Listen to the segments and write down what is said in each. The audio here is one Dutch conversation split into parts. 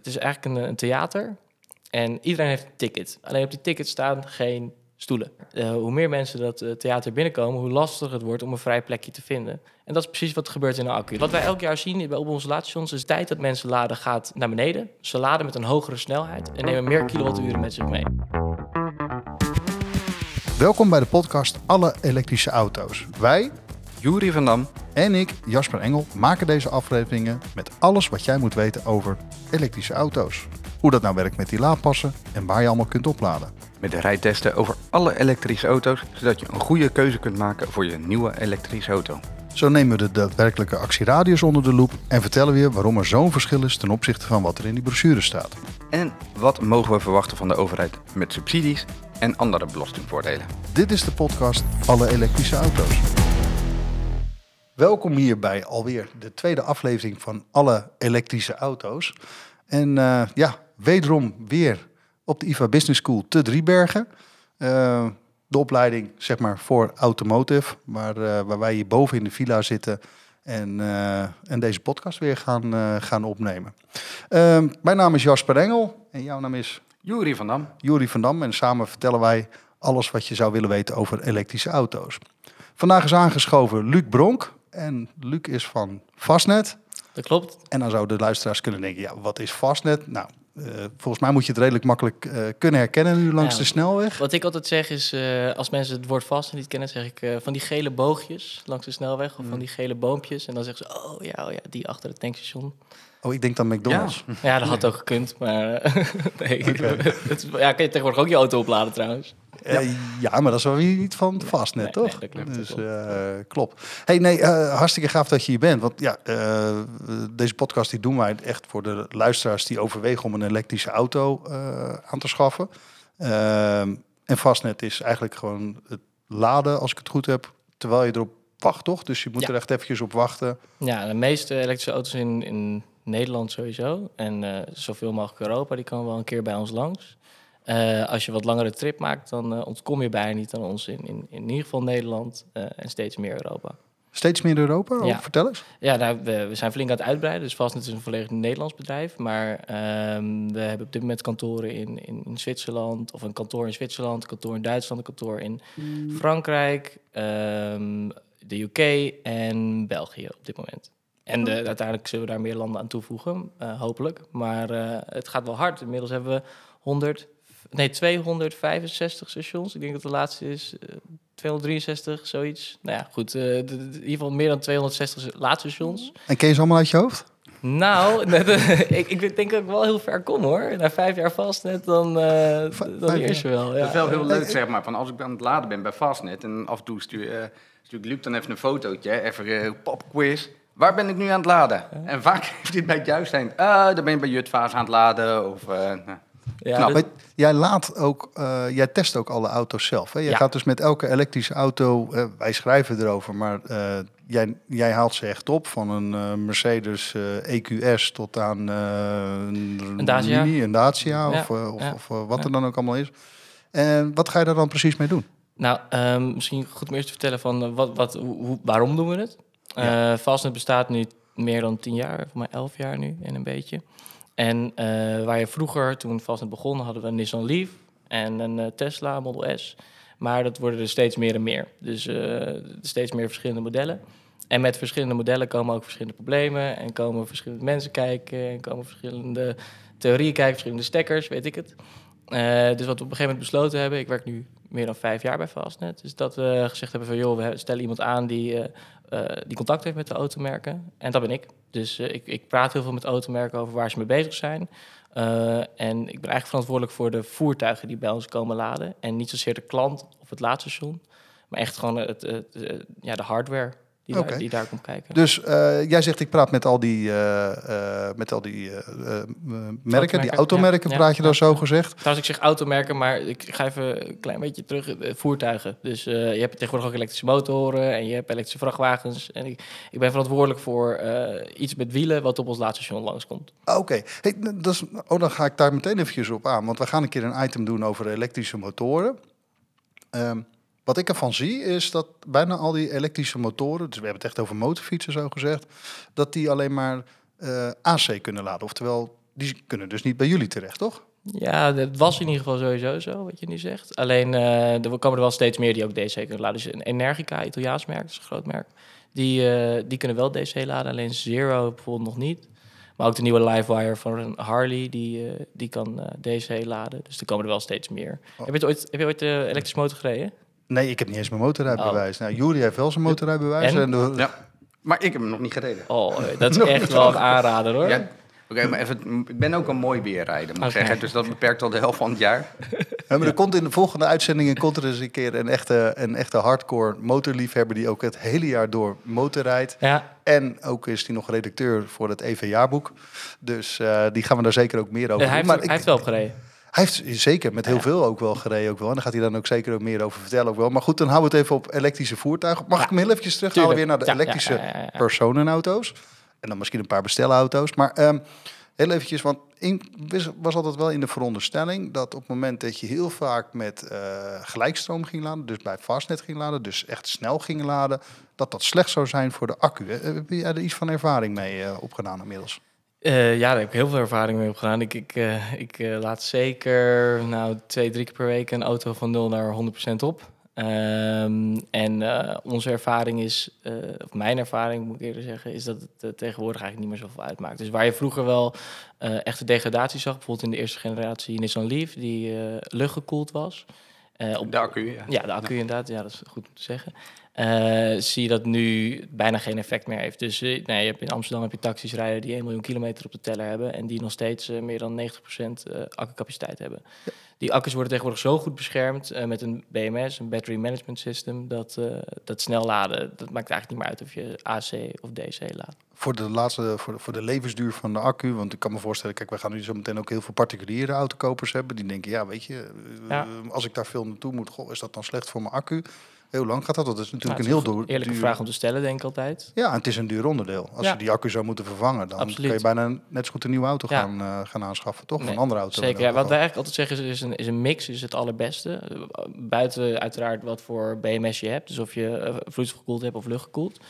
het is eigenlijk een, een theater. En iedereen heeft een ticket. Alleen op die ticket staan geen stoelen. Uh, hoe meer mensen dat uh, theater binnenkomen, hoe lastiger het wordt om een vrij plekje te vinden. En dat is precies wat er gebeurt in een accu. Wat wij elk jaar zien op onze laadstations is de tijd dat mensen laden gaat naar beneden. Ze laden met een hogere snelheid en nemen meer kilowatturen met zich mee. Welkom bij de podcast Alle elektrische auto's. Wij, Jury van Dam en ik, Jasper Engel, maken deze afleveringen met alles wat jij moet weten over elektrische auto's. Hoe dat nou werkt met die laadpassen en waar je allemaal kunt opladen. Met de rijtesten over alle elektrische auto's, zodat je een goede keuze kunt maken voor je nieuwe elektrische auto. Zo nemen we de daadwerkelijke actieradius onder de loep en vertellen we je waarom er zo'n verschil is ten opzichte van wat er in die brochure staat. En wat mogen we verwachten van de overheid met subsidies en andere belastingvoordelen. Dit is de podcast Alle elektrische auto's. Welkom hier bij alweer de tweede aflevering van Alle elektrische auto's. En uh, ja, wederom weer op de IVA Business School te Driebergen. Uh, de opleiding zeg maar voor automotive, waar, uh, waar wij hier boven in de villa zitten en, en deze podcast weer gaan, gaan opnemen. mijn naam is Jasper Engel en jouw naam is? Jury van Dam. Jury van Dam en samen vertellen wij alles wat je zou willen weten over elektrische auto's. Vandaag is aangeschoven Luc Bronk en Luc is van Fastnet. Dat klopt. En dan zouden de luisteraars kunnen denken, ja, wat is Fastnet? Nou, uh, volgens mij moet je het redelijk makkelijk uh, kunnen herkennen nu langs Ja, de snelweg. Wat ik altijd zeg is, uh, als mensen het woord vast niet kennen, zeg ik van die gele boogjes langs de snelweg of van die gele boompjes. En dan zeggen ze, oh ja, oh ja, die achter het tankstation. Oh, ik denk dan McDonald's. Ja, ja dat had ook gekund, maar nee, het, ja, kan je tegenwoordig ook je auto opladen trouwens. Ja. Uh, ja, maar dat is wel weer niet van Fastnet, nee, toch? Nee, dat klopt, dus dat klopt. uh, klopt. Hey, nee, uh, hartstikke gaaf dat je hier bent. Want ja, deze podcast die doen wij echt voor de luisteraars die overwegen om een elektrische auto aan te schaffen. En Fastnet is eigenlijk gewoon het laden, als ik het goed heb, terwijl je erop wacht, toch? Dus je moet Ja. er echt eventjes op wachten. Ja, de meeste elektrische auto's in, in Nederland sowieso. En eh, zoveel mogelijk Europa, die komen wel een keer bij ons langs. Eh, als je wat langere trip maakt, dan eh, ontkom je bijna niet aan ons in, in, in ieder geval Nederland eh, en steeds meer Europa. Steeds meer Europa? Oh, Ja. Vertel eens. Ja, nou, we, we zijn flink aan het uitbreiden. Dus Fastnet is een volledig Nederlands bedrijf. Maar ehm, we hebben op dit moment kantoren in, in, in Zwitserland. Of een kantoor in Zwitserland, een kantoor in Duitsland, een kantoor in Frankrijk, ehm, de UK en België op dit moment. En de, uiteindelijk zullen we daar meer landen aan toevoegen, eh, hopelijk. Maar eh, het gaat wel hard. Inmiddels hebben we 100, nee, 265 stations. Ik denk dat de laatste is eh, 263, zoiets. Nou ja, goed. eh, de- de- in ieder geval meer dan 260 laadstations. En ken je ze allemaal uit je hoofd? Nou, net, eh, ik, ik denk dat ik wel heel ver kom hoor. Na vijf jaar vast net, dan, eh dan leer je wel. Dat is Ja. wel heel leuk, zeg maar. Van als ik aan het laden ben bij Fastnet en af en toe stuur, eh stuur ik Luc dan even een fotootje, even uh, popquiz. Waar ben ik nu aan het laden? En vaak heeft dit bij het juist zijn. Ah, dan ben je bij Jutvaas aan het laden. Of, eh, nou. Ja, dat- Maar jij laat ook, eh, jij test ook alle auto's zelf. Hè? Jij Ja. gaat dus met elke elektrische auto, eh, wij schrijven erover, maar eh, jij, jij haalt ze echt op. Van een Mercedes EQS tot aan een, Dacia. Mini, een Dacia Ja, of, of, of, wat er dan ook allemaal is. En wat ga je daar dan precies mee doen? Nou, ehm, misschien goed om eerst te vertellen van wat, wat, hoe, waarom doen we het. Fastnet bestaat nu meer dan tien jaar, voor mij elf jaar nu en een beetje. En eh, waar je vroeger, toen Fastnet begon, hadden we een Nissan Leaf en een eh, Tesla Model S. Maar dat worden er steeds meer en meer. Dus eh, steeds meer verschillende modellen. En met verschillende modellen komen ook verschillende problemen. En komen verschillende mensen kijken. En komen verschillende theorieën kijken, verschillende stekkers, weet ik het. Dus wat we op een gegeven moment besloten hebben, ik werk nu meer dan vijf jaar bij Fastnet, is dat we gezegd hebben van joh, we stellen iemand aan die, eh, die contact heeft met de automerken. En dat ben ik. Dus eh, ik, ik praat heel veel met automerken over waar ze mee bezig zijn. Eh, en ik ben eigenlijk verantwoordelijk voor de voertuigen die bij ons komen laden. En niet zozeer de klant of het laadstation, maar echt gewoon het, het, ja, de hardware die, daar, die daar komt kijken. Dus eh, jij zegt, ik praat met al die, eh, eh, met al die merken, die automerken ja, praat je dan zo gezegd. Trouwens, ik zeg automerken, maar ik ga even een klein beetje terug. Voertuigen. Dus je hebt tegenwoordig ook elektrische motoren en je hebt elektrische vrachtwagens. En ik, ik ben verantwoordelijk voor iets met wielen wat op ons laadstation langskomt. Ah, Oké, hey, dat is- oh, dan ga ik daar meteen eventjes op aan. Want we gaan een keer een item doen over elektrische motoren. Ehm, wat ik ervan zie is dat bijna al die elektrische motoren... dus we hebben het echt over motorfietsen zo gezegd... dat die alleen maar eh, AC kunnen laden. Oftewel die kunnen dus niet bij jullie terecht, toch? Ja, dat was in ieder geval sowieso zo, wat je nu zegt. Alleen, eh, er komen er wel steeds meer die ook DC kunnen laden. Dus Energica, Italiaans merk, dat is een groot merk. Die, eh, die kunnen wel DC laden, alleen Zero bijvoorbeeld nog niet. Maar ook de nieuwe Livewire van Harley, die, die kan DC laden. Dus er komen er wel steeds meer. Oh. Heb, je ooit, heb je ooit de elektrische motor gereden? Nee, ik heb niet eens mijn motorrijbewijs. Nou, Jury heeft wel zijn motorrijbewijs. En? En de- Ja. Maar ik heb hem nog niet gereden. Oh, dat is echt wel een aanrader hoor. Ja, Oké, maar even, ik ben ook een mooi weerrijder, moet ik zeggen. Dus dat beperkt al de helft van het jaar. Ja, maar er komt in de volgende uitzendingen komt er eens een keer een echte, een echte hardcore motorliefhebber die ook het hele jaar door motorrijdt. Ja, En ook is hij nog redacteur voor het EV-jaarboek. Dus eh, die gaan we daar zeker ook meer over hij heeft, Maar hij ik- heeft wel opgereden. Hij heeft zeker met heel Ja. veel ook wel gereden ook wel. En daar gaat hij dan ook zeker ook meer over vertellen ook wel. Maar goed, dan houden we het even op elektrische voertuigen. Mag ik hem heel eventjes terughalen weer naar de elektrische personenauto's? En dan misschien een paar bestelauto's. Maar ehm, heel eventjes, want in, was- altijd wel in de veronderstelling... dat op het moment dat je heel vaak met eh, gelijkstroom ging laden... dus bij Fastnet ging laden, dus echt snel ging laden... dat dat slecht zou zijn voor de accu. Eh, Heb je er iets van ervaring mee eh, opgedaan inmiddels? Eh, ja, daar heb ik heel veel ervaring mee opgedaan. Ik, ik, eh, ik eh, laat zeker nou, twee, drie keer per week een auto van 0 naar 100% op. Ehm, en onze ervaring is, of mijn ervaring moet ik eerder zeggen, is dat het tegenwoordig eigenlijk niet meer zoveel uitmaakt. Dus waar je vroeger wel echte degradatie zag, bijvoorbeeld in de eerste generatie Nissan Leaf, die luchtgekoeld was. op De accu, ja. ja, de accu inderdaad. Ja, dat is goed om te zeggen. Eh, zie je dat nu bijna geen effect meer heeft. Dus eh, nee, je hebt in Amsterdam heb je taxis rijden die 1 miljoen kilometer op de teller hebben... en die nog steeds eh, meer dan 90% eh accucapaciteit hebben. Die accu's worden tegenwoordig zo goed beschermd met een BMS, een Battery Management System... dat, dat snel laden, dat maakt eigenlijk niet meer uit of je AC of DC laat. Voor de laatste, voor de, voor de levensduur van de accu, want ik kan me voorstellen, kijk, we gaan nu zo meteen ook heel veel particuliere autokopers hebben. Die denken, ja, weet je, Ja. als ik daar veel naartoe moet, goh, is dat dan slecht voor mijn accu? Heel lang gaat dat, dat is natuurlijk Nou, een heel duur. Eerlijke vraag om te stellen, denk ik altijd. Ja, en het is een duur onderdeel. Als Ja. je die accu zou moeten vervangen, dan Absoluut. kun je bijna net zo goed een nieuwe auto Ja. gaan, eh, gaan aanschaffen, toch? Nee, een andere auto. Zeker, ja, wat wij eigenlijk altijd zeggen is, is een, is een mix is het allerbeste. Buiten uiteraard wat voor BMS je hebt. Dus of je eh, vloeistofgekoeld hebt of luchtgekoeld.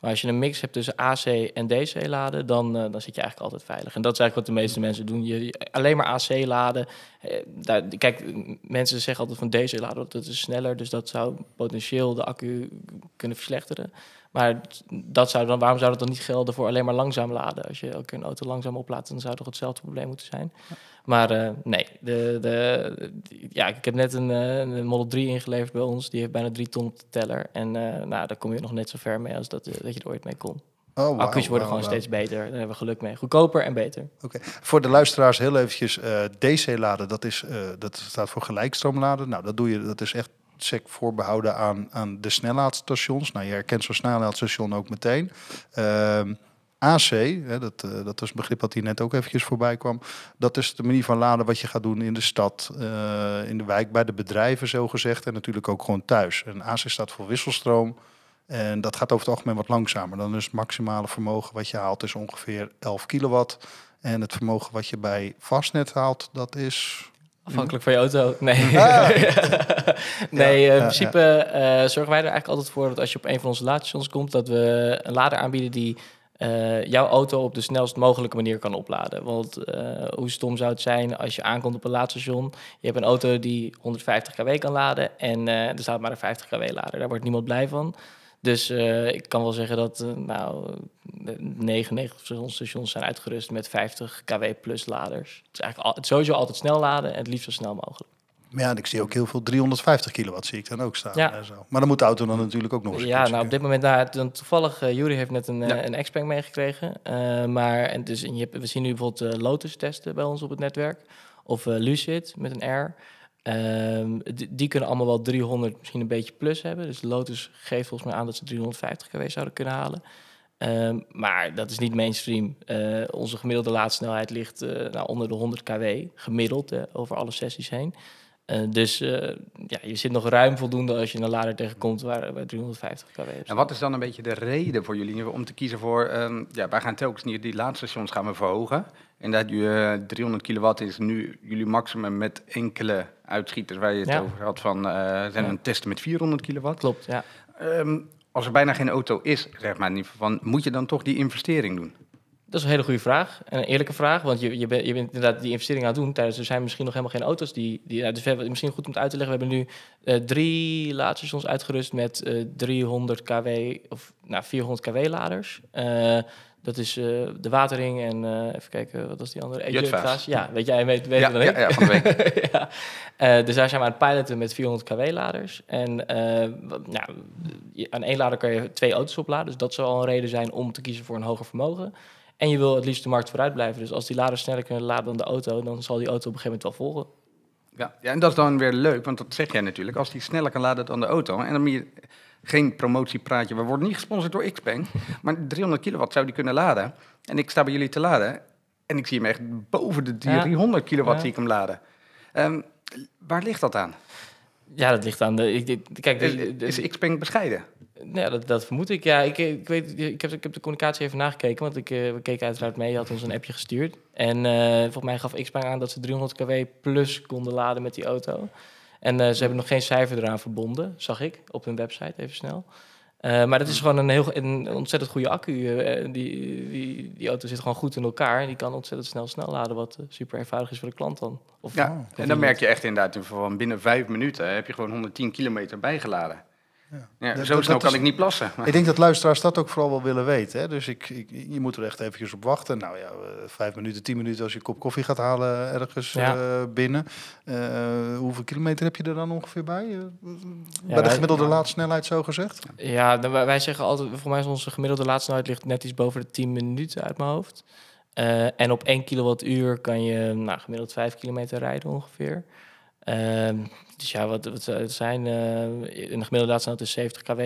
Maar als je een mix hebt tussen AC en DC laden, dan, eh, dan zit je eigenlijk altijd veilig. En dat is eigenlijk wat de meeste mensen doen. Je, alleen maar AC laden. eh, daar, kijk, mensen zeggen altijd van DC laden, dat is sneller. Dus dat zou potentieel de accu kunnen verslechteren. Maar dat zou dan, waarom zou dat dan niet gelden voor alleen maar langzaam laden? Als je ook een auto langzaam oplaadt, dan zou toch hetzelfde probleem moeten zijn. Maar eh, nee, de, de, ja, ik heb net een, eh, een Model 3 ingeleverd bij ons. Die heeft bijna drie ton op de teller. En eh, nou, daar kom je nog net zo ver mee als dat, dat je er ooit mee kon. Oh, wauw, Accu's worden gewoon steeds beter. Daar hebben we geluk mee. Goedkoper en beter. Oké. Voor de luisteraars heel eventjes, eh, DC laden, dat, is, eh, dat staat voor gelijkstroomladen. Nou, dat doe je, dat is echt sec voorbehouden aan, aan de snellaadstations. Nou, je herkent zo'n snellaadstation ook meteen. Ehm, AC, hè, dat, eh, dat is een begrip dat hier net ook eventjes voorbij kwam. Dat is de manier van laden wat je gaat doen in de stad, eh, in de wijk, bij de bedrijven zo gezegd. En natuurlijk ook gewoon thuis. En AC staat voor wisselstroom. En dat gaat over het algemeen wat langzamer. Dan is het maximale vermogen wat je haalt is ongeveer 11 kilowatt. En het vermogen wat je bij Fastnet haalt, dat is... Afhankelijk van je auto. Nee, Ah. nee Ja, eh, in ja, principe zorgen wij er eigenlijk altijd voor dat als je op een van onze laadstations komt, dat we een lader aanbieden die eh, jouw auto op de snelst mogelijke manier kan opladen. Want eh, hoe stom zou het zijn als je aankomt op een laadstation, je hebt een auto die 150 kW kan laden en eh, er staat maar een 50 kW lader. Daar wordt niemand blij van. Dus ik kan wel zeggen dat nou, 99 van onze stations zijn uitgerust met 50 kW plus laders. Het is eigenlijk sowieso altijd snel laden en het liefst zo snel mogelijk. Maar ja, en ik zie ook heel veel 350 kilowatt zie ik dan ook staan. Ja. En zo. Maar dan moet de auto dan natuurlijk ook nog eens een Ja, nou op dit moment, nou, dan toevallig, eh Jury heeft net een, eh Ja. een X-Bank meegekregen. Eh, maar en dus, en je hebt, we zien nu bijvoorbeeld Lotus testen bij ons op het netwerk. Of eh, Lucid met een R. Ehm, die, die kunnen allemaal wel 300, misschien een beetje plus hebben. Dus Lotus geeft volgens mij aan dat ze 350 kW zouden kunnen halen. Ehm, maar dat is niet mainstream. Eh, onze gemiddelde laadsnelheid ligt eh, nou, onder de 100 kW, gemiddeld over alle sessies heen. Eh, dus eh, ja, je zit nog ruim voldoende als je een lader tegenkomt waar, waar 350 kW is. En wat is dan een beetje de reden voor jullie om te kiezen voor... ehm, ja, wij gaan telkens niet die laadstations gaan we verhogen. En dat je 300 kilowatt is nu jullie maximum met enkele uitschieters... waar je het Ja. over had van... eh zijn Ja. een testen met 400 kilowatt. Klopt, ja. Ehm, als er bijna geen auto is, zeg maar, in ieder geval van, moet je dan toch die investering doen? Dat is een hele goede vraag. En een eerlijke vraag. Want je, je, bent, je bent inderdaad die investering aan het doen. Tijdens, er zijn misschien nog helemaal geen auto's die... die ja, dus we hebben, misschien goed om het uit te leggen. We hebben nu eh, drie laadstations uitgerust met eh 300 kW... of nou, 400 kW-laders. Eh dat is eh, de Watering en eh, even kijken, wat was die andere? Eh, Jutvaas. Ja, weet jij weet, weet Ja, dan ik. ja, ja, van de week. ja. Eh, dus daar zijn we aan het piloten met 400 kW-laders. En eh, nou, aan één lader kan je twee auto's opladen. Dus dat zou al een reden zijn om te kiezen voor een hoger vermogen. En je wil het liefst de markt vooruit blijven. Dus als die laders sneller kunnen laden dan de auto... dan zal die auto op een gegeven moment wel volgen. Ja, ja, en dat is dan weer leuk, want dat zeg jij natuurlijk. Als die sneller kan laden dan de auto. En dan moet je geen promotiepraatje. We worden niet gesponsord door Xpeng. Maar 300 kilowatt zou die kunnen laden. En ik sta bij jullie te laden. En ik zie hem echt boven de Ja. 300 kilowatt Ja. zie ik hem laden. Ehm, waar ligt dat aan? Ja, dat ligt aan de... Ik, ik- kijk, de, de- is Xpeng bescheiden? Nou Ja, dat, dat vermoed ik. Ja, ik, ik, weet, ik, heb, ik heb de communicatie even nagekeken, want ik, eh, we keken uiteraard mee. Je had ons een appje gestuurd. En eh, volgens mij gaf Xpeng aan dat ze 300 kW plus konden laden met die auto. En eh, ze hebben nog geen cijfer eraan verbonden, zag ik op hun website, even snel. Eh, maar dat is gewoon een, heel, een ontzettend goede accu. eh, die, die, die auto zit gewoon goed in elkaar. En die kan ontzettend snel snel laden, wat eh, super eenvoudig is voor de klant dan. Of, Ja, en dan merk je echt inderdaad van binnen vijf minuten heb je gewoon 110 kilometer bijgeladen. Ja. Zo dat- snel dat kan is- ik niet plassen. Ik denk dat luisteraars dat ook vooral wel willen weten. Hè? Dus ik, ik, je moet er echt eventjes op wachten. Nou ja, eh, vijf minuten, tien minuten als je een kop koffie gaat halen ergens Ja. eh, binnen. Eh, hoeveel kilometer heb je er dan ongeveer bij? Bij de wij- gemiddelde laadsnelheid zo gezegd? Ja, dan, wij zeggen altijd, voor mij is onze gemiddelde laadsnelheid ligt net iets boven de 10 minuten uit mijn hoofd. Eh, en op 1 kilowattuur kan je nou, gemiddeld 5 kilometer rijden ongeveer. Dus ja, wat, wat zijn? eh een gemiddelde laadsnelheid is 70 kW.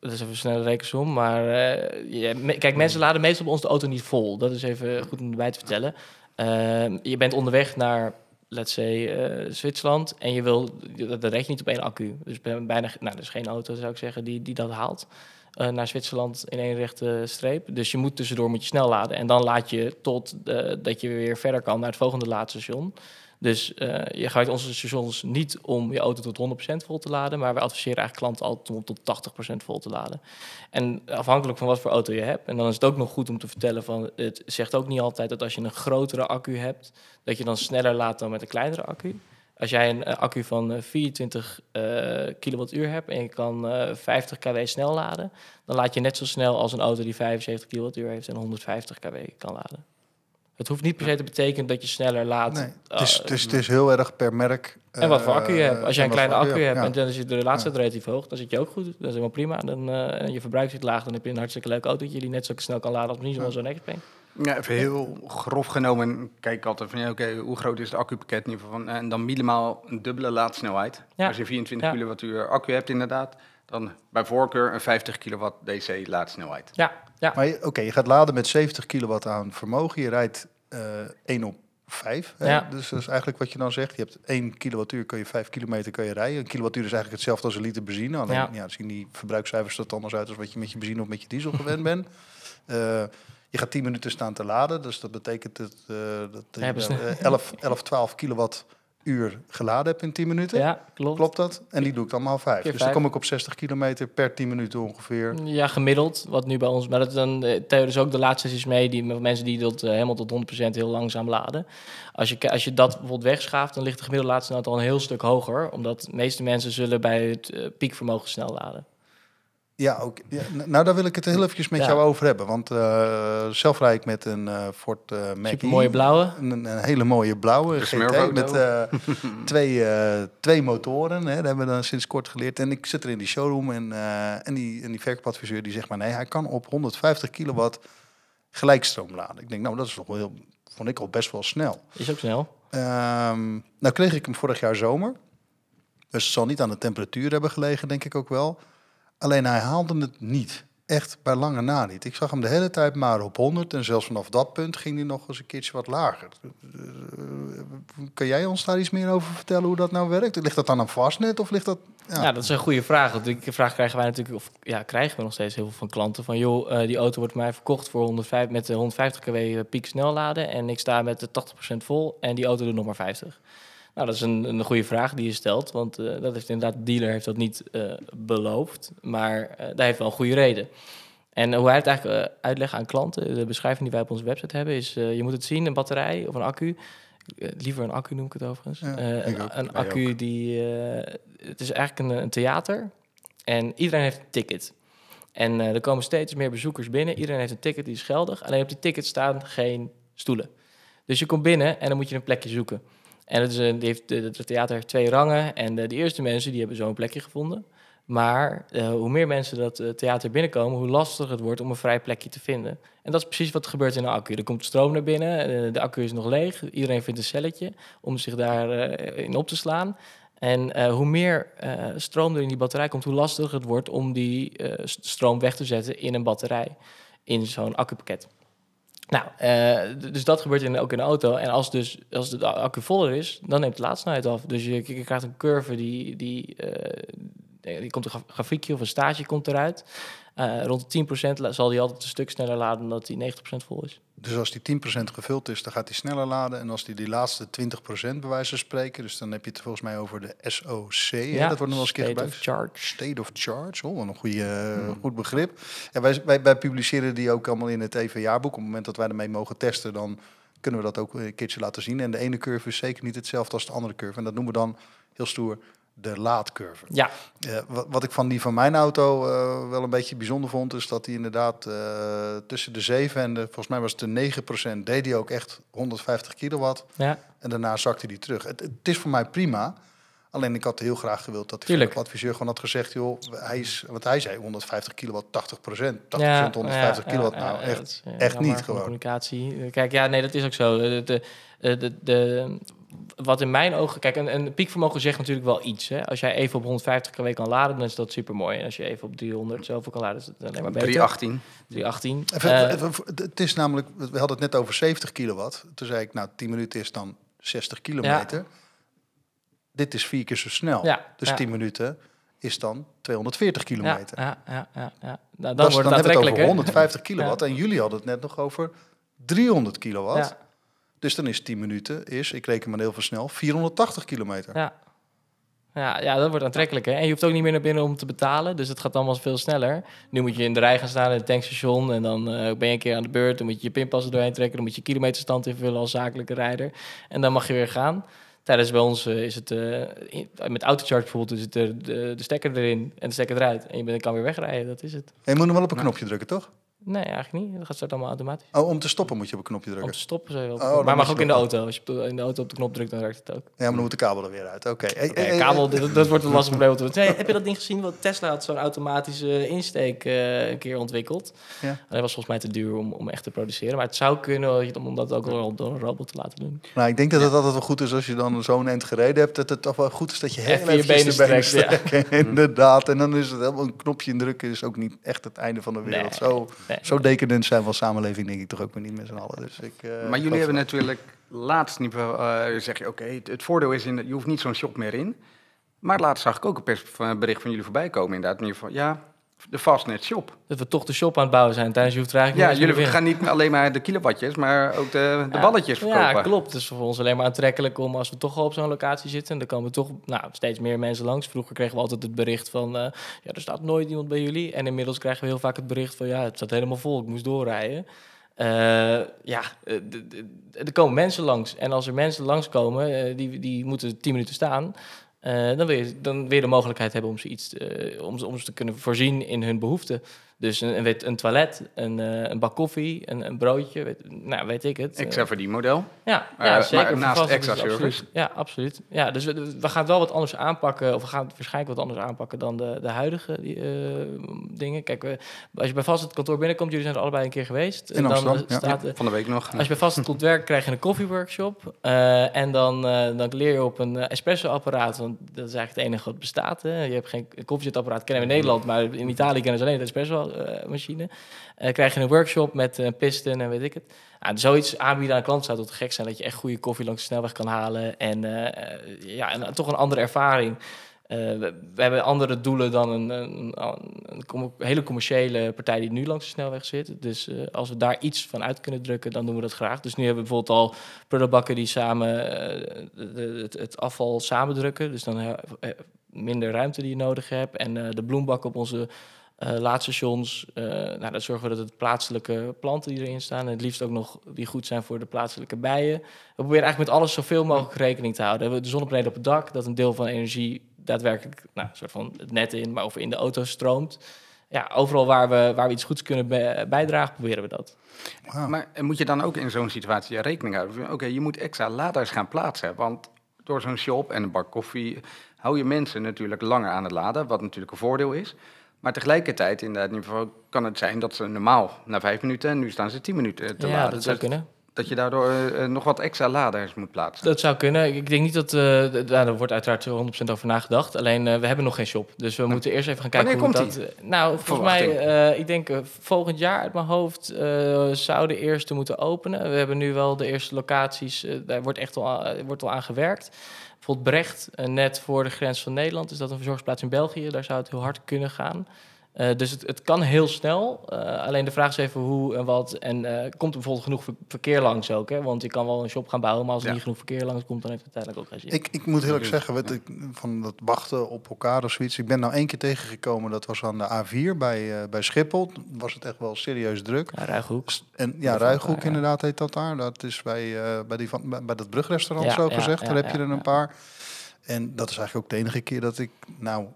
Dat is even een snelle rekensom. Maar eh, ja, me- kijk, mensen laden meestal bij ons de auto niet vol. Dat is even goed om erbij te vertellen. Ehm, je bent onderweg naar, let's say, eh, Zwitserland. En je wil, dat, dat red je niet op één accu. Dus bij- bijna, nou, er is geen auto, zou ik zeggen, die, die dat haalt. naar Zwitserland in één rechte streep. Dus je moet tussendoor moet je snel laden. En dan laat je tot dat je weer verder kan naar het volgende laadstation. Dus eh, je gaat onze stations niet om je auto tot 100% vol te laden, maar wij adviseren eigenlijk klanten altijd om tot 80% vol te laden. En afhankelijk van wat voor auto je hebt. En dan is het ook nog goed om te vertellen van het zegt ook niet altijd dat als je een grotere accu hebt, dat je dan sneller laat dan met een kleinere accu. Als jij een eh, accu van eh, 24 eh, kilowattuur hebt en je kan eh, 50 kW snel laden, dan laat je net zo snel als een auto die 75 kilowattuur heeft en 150 kW kan laden. Het hoeft niet per se te betekenen dat je sneller laat. Nee, het, is, eh, het, is, het is heel erg per merk. en wat voor accu je eh, hebt. Als je en een kleine accu ja, hebt ja. en dan is de laatste relatief hoog, dan zit je ook goed. Dat is helemaal prima. Dan, eh, en je verbruik zit laag, dan heb je een hartstikke leuk autootje die net zo snel kan laden als misschien wel zo'n Xpeng. Ja, even heel grof genomen. Kijk ik altijd van, ja, oké, hoe groot is het accupakket? In ieder geval van, en dan minimaal een dubbele laadsnelheid. Ja. Als je 24 Ja. kilowattuur accu hebt inderdaad, dan bij voorkeur een 50 kilowatt DC laadsnelheid. Ja, ja. Maar je- oké, je gaat laden met 70 kilowatt aan vermogen. Je rijdt eh 1 op 5. Hè? Ja. Dus dat is eigenlijk wat je dan zegt. Je hebt 1 kilowattuur, kun je 5 kilometer kun je rijden. Een kilowattuur is eigenlijk hetzelfde als een liter benzine. Alleen Ja. ja. zien die verbruikscijfers er anders uit als wat je met je benzine of met je diesel gewend bent. Eh, je gaat 10 minuten staan te laden. Dus dat betekent dat, eh dat je hebben ze- eh, 11, 11, 12 kilowattuur geladen hebt in 10 minuten. ja klopt. Klopt dat? En die doe ik dan maal 5. Keer Dus dan kom ik op 60 kilometer per 10 minuten ongeveer. Ja, gemiddeld, wat nu bij ons. Maar dat dan eh, tel je dus ook de laatste sessies mee, die met mensen die dat eh, helemaal tot 100% heel langzaam laden. Als je, als je dat bijvoorbeeld wegschaaft, dan ligt de gemiddelde laadsnelheid al een heel stuk hoger. Omdat de meeste mensen zullen bij het eh, piekvermogen snel laden. Ja, ook. Ja, nou, daar wil ik het heel eventjes met Ja. jou over hebben. Want eh, zelf rijd ik met een eh Ford eh Mach-E. Super mooie blauwe. Een, een hele mooie blauwe GT met eh, twee, eh, twee motoren. Hè, dat hebben we dan sinds kort geleerd. En ik zit er in die showroom en, eh, en, die, en die verkoopadviseur die zegt maar nee, hij kan op 150 kilowatt gelijkstroom laden. Ik denk nou, dat is toch wel heel, vond ik al best wel snel. Is ook snel. Ehm, nou kreeg ik hem vorig jaar zomer. Dus het zal niet aan de temperatuur hebben gelegen, denk ik ook wel. Alleen hij haalde het niet. Echt bij lange na niet. Ik zag hem de hele tijd maar op 100. En zelfs vanaf dat punt ging hij nog eens een keertje wat lager. Eh, kan jij ons daar iets meer over vertellen hoe dat nou werkt? Ligt dat aan vastnet of ligt dat... Ja. dat is een goede vraag. Want die vraag krijgen wij natuurlijk, of ja, krijgen we nog steeds heel veel van klanten. Van joh, eh, die auto wordt mij verkocht voor 105, met de 150 kW piek snel laden. En ik sta met de 80% vol en die auto doet nog maar 50. Nou, dat is een, een goede vraag die je stelt. Want eh, dat heeft inderdaad, de dealer heeft dat niet eh, beloofd. Maar eh daar heeft wel een goede reden. En hoe wij het eigenlijk uh, uitleggen aan klanten, de beschrijving die wij op onze website hebben, is uh, je moet het zien, een batterij of een accu. Uh, liever een accu noem ik het overigens. Ja, een, ik accu die, het is eigenlijk een, een theater en iedereen heeft een ticket. En er komen steeds meer bezoekers binnen. Iedereen heeft een ticket die is geldig. Alleen op die ticket staan geen stoelen. Dus je komt binnen en dan moet je een plekje zoeken. En het, is een, heeft, het theater heeft twee rangen. En de, de eerste mensen die hebben zo'n plekje gevonden. Maar uh, hoe meer mensen dat uh, theater binnenkomen, hoe lastiger het wordt om een vrij plekje te vinden. En dat is precies wat er gebeurt in een accu. Er komt stroom naar binnen, de accu is nog leeg. Iedereen vindt een celletje om zich daarin in op te slaan. En hoe meer stroom er in die batterij komt, hoe lastiger het wordt om die stroom weg te zetten in een batterij, in zo'n accupakket. Nou, uh, dus dat gebeurt in, ook in de auto. En als, dus, als de accu voller is, dan neemt de laadsnelheid af. Dus je, krijgt een curve die, die, uh, die komt een grafiekje of een stage komt eruit. Uh, rond de 10% zal die altijd een stuk sneller laden dan dat die 90% vol is. Dus als die 10% gevuld is, dan gaat hij sneller laden. En als die die laatste 20% bij wijze van spreken, dus dan heb je het volgens mij over de SOC. Ja, dat wordt nog wel eens een keer gebruikt. Of charge. State of Charge. Oh, wat een goede, hmm. goed begrip. Ja, wij, wij, wij, publiceren die ook allemaal in het EV-jaarboek. Op het moment dat wij ermee mogen testen, dan kunnen we dat ook een keertje laten zien. En de ene curve is zeker niet hetzelfde als de andere curve. En dat noemen we dan heel stoer de laadcurve. Ja. Uh, wat, wat, ik van die van mijn auto uh, wel een beetje bijzonder vond, is dat hij inderdaad uh, tussen de 7 en de, volgens mij was het de 9% deed hij ook echt 150 kilowatt. Ja. En daarna zakte hij terug. Het, het, is voor mij prima. Alleen ik had heel graag gewild dat de adviseur gewoon had gezegd, joh, hij is, wat hij zei, 150 kilowatt, 80 procent, 80 ja, 150 ja, kilowatt, nou echt, echt niet gewoon. Communicatie. Kijk, ja, nee, dat is ook zo. De, de, de, de, wat in mijn ogen, kijk, een, een piekvermogen zegt natuurlijk wel iets. Hè? Als jij even op 150 kW kan laden, dan is dat super mooi. En als je even op 300 zoveel kan laden, is het alleen maar beter. 318. 318. Even, Uh, even- het is namelijk, we hadden het net over 70 kilowatt. Toen zei ik, nou, 10 minuten is dan 60 kilometer. Dit is vier keer zo snel. Ja, dus ja. 10 minuten is dan 240 ja, kilometer. ja, ja, ja, ja. Nou, dan wordt dan het hebben we het over hè? 150 kilowatt. En jullie hadden het net nog over 300 kilowatt. Dus dan is 10 minuten, is, ik reken maar heel veel snel, 480 kilometer. ja. Ja, ja, dat wordt aantrekkelijk. Hè? En je hoeft ook niet meer naar binnen om te betalen. Dus het gaat allemaal veel sneller. Nu moet je in de rij gaan staan in het tankstation. En dan eh, ben je een keer aan de beurt. Dan moet je je pinpas er doorheen trekken. Dan moet je kilometerstand invullen als zakelijke rijder. En dan mag je weer gaan. Tijdens bij ons eh, is het... in- met autocharge bijvoorbeeld is het de, de, de stekker erin en de stekker eruit. En je kan weer wegrijden. Dat is het. En je moet nog wel op een knopje drukken, toch? Nee, eigenlijk niet. Dat gaat straks allemaal automatisch. Oh, om te stoppen moet je op een knopje Om drukken. te stoppen zou je wel. Oh, maar mag ook in de auto. Als je in de auto op de knop drukt, dan werkt het ook. Ja, maar dan moet de kabel er weer uit. Oké. Hey, Oké, hey, hey, kabel, dat, dat wordt een lastig probleem. om Nee, heb je dat ding gezien? Want Tesla had zo'n automatische insteek eh, een keer ontwikkeld. Ja. En dat was volgens mij te duur om, om echt te produceren. Maar het zou kunnen om dat ook wel door een robot te laten doen. Nou, ik denk dat het altijd wel goed is als je dan zo'n eind gereden hebt. Dat het toch wel goed is dat je heel Even je benen strekt, ja. Inderdaad. En dan is het helemaal een knopje indrukken. is ook niet echt het einde van de wereld. Nee, zo, nee. zo decadent zijn we als samenleving denk ik toch ook weer niet met z'n allen. Dus ik, eh, Maar jullie hebben wel. natuurlijk laatst niveau, eh, zeg je, oké, het, het voordeel is, in, dat je hoeft niet zo'n shop meer in. Maar laatst zag ik ook een van- bericht van jullie voorbij komen inderdaad. In ieder geval, ja, de Fastnet shop. Dat we toch de shop aan het bouwen zijn. Tijdens je hoeft er Ja, jullie gaan niet alleen maar de kilowattjes, maar ook de, de Ja. balletjes verkopen. Ja, klopt. Het is voor ons alleen maar aantrekkelijk om als we toch al op zo'n locatie zitten. En dan komen toch nou, steeds meer mensen langs. Vroeger kregen we altijd het bericht van, eh, ja, er staat nooit iemand bij jullie. En inmiddels krijgen we heel vaak het bericht van, ja, het staat helemaal vol, ik moest doorrijden. Eh, ja, eh, er komen mensen langs. En als er mensen langskomen, eh die, die moeten 10 minuten staan. Eh, dan, wil je, dan je de mogelijkheid hebben om ze, iets, eh, om, om ze te kunnen voorzien in hun behoeften. Dus een, een, weet- een toilet, een, eh, een bak koffie, een, een broodje, weet, nou weet ik het. Extra voor die model. Ja, Eh, ja zeker. naast extra absoluut. service? Ja, absoluut. Ja, dus we, we gaan het wel wat anders aanpakken. Of we gaan het waarschijnlijk wat anders aanpakken dan de, de huidige die, eh, dingen. Kijk, we, als je bij vast het kantoor binnenkomt, jullie zijn er allebei een keer geweest. In dan Amsterdam, eh, ja. staat, eh, Van de week nog. als je bij vast komt werken, krijg je een koffieworkshop. Eh, en dan, eh, dan leer je op een eh, espresso-apparaat. Want dat is eigenlijk het enige wat bestaat. Hè. Je hebt geen een koffiezetapparaat, kennen we in Nederland. Maar in Italië kennen ze alleen de espresso-machine. Eh, krijg je een workshop met een piston en weet ik het. Nou, zoiets aanbieden aan klanten zou tot gek zijn. Dat je echt goede koffie langs de snelweg kan halen. En eh, eh, ja, en toch een andere ervaring. Eh, we, hebben andere doelen dan een, een, hele commerciële partij die nu langs de snelweg zit. Dus eh, als we daar iets van uit kunnen drukken, dan doen we dat graag. Dus nu hebben we bijvoorbeeld al prullenbakken die samen eh, het, afval samen drukken. Dus dan eh, eh, minder ruimte die je nodig hebt. En eh, de bloembak op onze eh laadstations. eh nou, dan zorgen we dat het plaatselijke planten die erin staan... en het liefst ook nog die goed zijn voor de plaatselijke bijen. We proberen eigenlijk met alles zoveel mogelijk rekening te houden. We hebben de zonnepanelen op het dak... dat een deel van de energie daadwerkelijk nou, een soort van het net in... maar of in de auto stroomt. Ja, overal waar we, waar we iets goeds kunnen bij- bijdragen, proberen we dat. Maar moet je dan ook in zo'n situatie rekening houden? Oké, je moet extra laders gaan plaatsen. Want door zo'n shop en een bak koffie hou je mensen natuurlijk langer aan het laden. Wat natuurlijk een voordeel is. Maar tegelijkertijd, in dat niveau, kan het zijn dat ze normaal na vijf minuten en nu staan ze tien minuten te ja, laden. dat zou Dus kunnen. dat je daardoor eh, nog wat extra laders moet plaatsen. Dat zou kunnen. Ik- denk niet dat... eh d- nou, wordt uiteraard 100% over nagedacht. Alleen, eh, we hebben nog geen shop. Dus we moeten eerst even gaan kijken Wanneer hoe komt dat... nou, volgens mij, ik denk volgend jaar uit mijn hoofd... zou de eerste moeten openen. We hebben nu wel de eerste locaties. daar wordt echt al, wordt al aan gewerkt. Bijvoorbeeld Brecht, eh, net voor de grens van Nederland... is dat een verzorgingsplaats in België. Daar zou het heel hard kunnen gaan. Eh, dus het, het kan heel snel. Eh, alleen de vraag is even hoe en wat. En eh, komt er bijvoorbeeld genoeg ver- verkeer langs ook? Hè? Want je kan wel een shop gaan bouwen, maar als er Ja. niet genoeg verkeer langs komt, dan heeft het uiteindelijk ook geen zin. Ik, ik moet heel erg zeggen, weet ik, van dat wachten op elkaar of zoiets. Ik ben nou één keer tegengekomen, dat was aan de A4 bij, eh, bij Schiphol. Was het echt wel serieus druk. Ja, Ruighoek. En ja, Ruighoek elkaar, ja. inderdaad heet dat daar. Dat is bij, eh, bij, die van, bij, bij dat brugrestaurant Ja, zo ja, gezegd. ja, Daar heb je ja, er een paar. En dat is eigenlijk ook de enige keer dat ik, nou,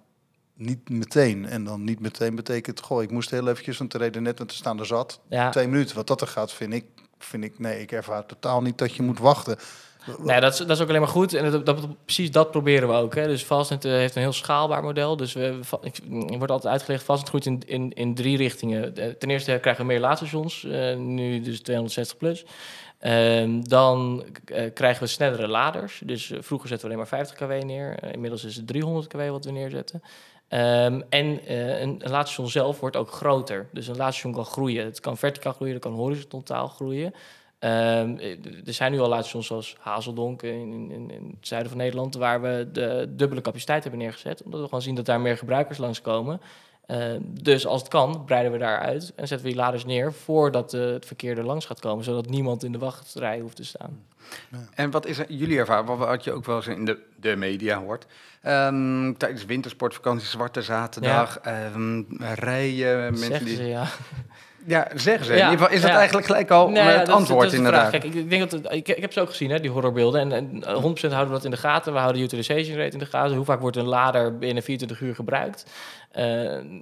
niet meteen. En dan niet meteen betekent, goh, ik moest heel eventjes, want de reden net, want er staan er zat. Ja, Twee minuten, wat dat er gaat, vind ik, vind ik, nee, ik ervaar totaal niet dat je moet wachten. nee, dat, is, dat is ook alleen maar goed. En dat, dat, precies dat proberen we ook. Hè. Dus Fastnet eh, heeft een heel schaalbaar model. Dus we, ik, wordt altijd uitgelegd, Fastnet groeit in, in, in drie richtingen. Eh, Ten eerste krijgen we meer laadstations, eh, nu dus 260 plus. Ehm, dan krijgen we snellere laders. Dus vroeger zetten we alleen maar 50 kW neer. Inmiddels is het 300 kW wat we neerzetten. Ehm, en eh, een, een zelf wordt ook groter. Dus een laadstation kan groeien. Het kan verticaal groeien, het kan horizontaal groeien. Ehm, eh, er zijn nu al laadstations zoals Hazeldonk in, in, in het zuiden van Nederland... waar we de dubbele capaciteit hebben neergezet. Omdat we gewoon zien dat daar meer gebruikers langskomen. Ehm, dus als het kan, breiden we daar uit en zetten we die laders neer... voordat eh, het verkeer er langs gaat komen. Zodat niemand in de wachtrij hoeft te staan. En wat is er, jullie ervaring, wat je ook wel eens in de, de media hoort. Ehm, tijdens wintersportvakantie, Zwarte Zaterdag, ehm, rijden, mensen die... ze, ja. Ja, zeggen ze. Ja, in ieder geval is dat ja. eigenlijk gelijk al het dat antwoord dat de inderdaad. Kijk, ik, denk dat ik, ik heb ze ook gezien, hè, die horrorbeelden. En, en eh, 100% houden we dat in de gaten. We houden de utilization rate in de gaten. Hoe vaak wordt een lader binnen 24 uur gebruikt? Eh,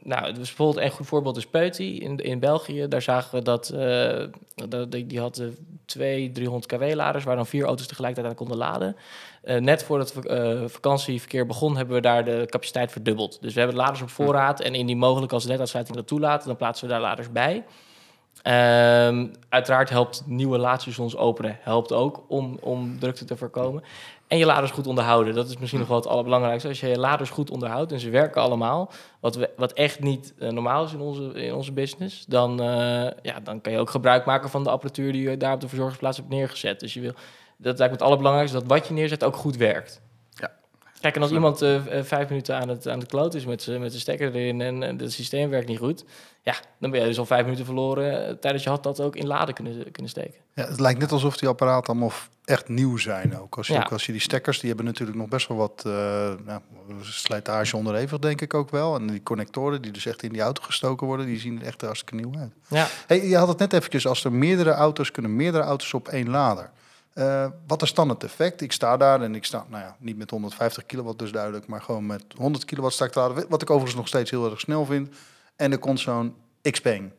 nou, dus bijvoorbeeld een goed voorbeeld is Peuty in, in België. Daar zagen we dat, eh, dat die, die had twee 300 kW-laders... waar dan vier auto's tegelijkertijd aan konden laden. Eh, net voordat het eh, vakantieverkeer begon, hebben we daar de capaciteit verdubbeld. Dus we hebben laders op voorraad. En in die mogelijk als de netaansluiting dat toelaat, dan plaatsen we daar laders bij. Ehm, uiteraard helpt nieuwe laadstations openen helpt ook om, om drukte te voorkomen. En je laders goed onderhouden. Dat is misschien nog wel het allerbelangrijkste. Als je je laders goed onderhoudt en ze werken allemaal, wat, we, wat echt niet eh, normaal is in onze, in onze business, dan, ja, dan kan je ook gebruik maken van de apparatuur die je daar op de verzorgingsplaats hebt neergezet. Dus je wil, dat eigenlijk het allerbelangrijkste, dat wat je neerzet ook goed werkt. Ja. Kijk, en als iemand eh, eh, vijf minuten aan het, aan het kloot is met zijn stekker erin en, het systeem werkt niet goed, ja, dan ben je dus al vijf minuten verloren eh, tijdens je had dat ook in laden kunnen, kunnen steken. Ja, het lijkt net alsof die apparaten allemaal echt nieuw zijn ook. Als je, Ja. ook als je die stekkers, die hebben natuurlijk nog best wel wat eh, nou, slijtage onderhevig, denk ik ook wel. En die connectoren die dus echt in die auto gestoken worden, die zien er echt hartstikke nieuw uit. Ja, Hey, je had het net eventjes, als er meerdere auto's kunnen, meerdere auto's op één lader. Eh, wat is dan het effect? Ik sta daar en ik sta, nou ja, niet met 150 kilowatt dus duidelijk, maar gewoon met 100 kilowatt sta. Wat ik overigens nog steeds heel erg snel vind. En er komt zo'n Xpeng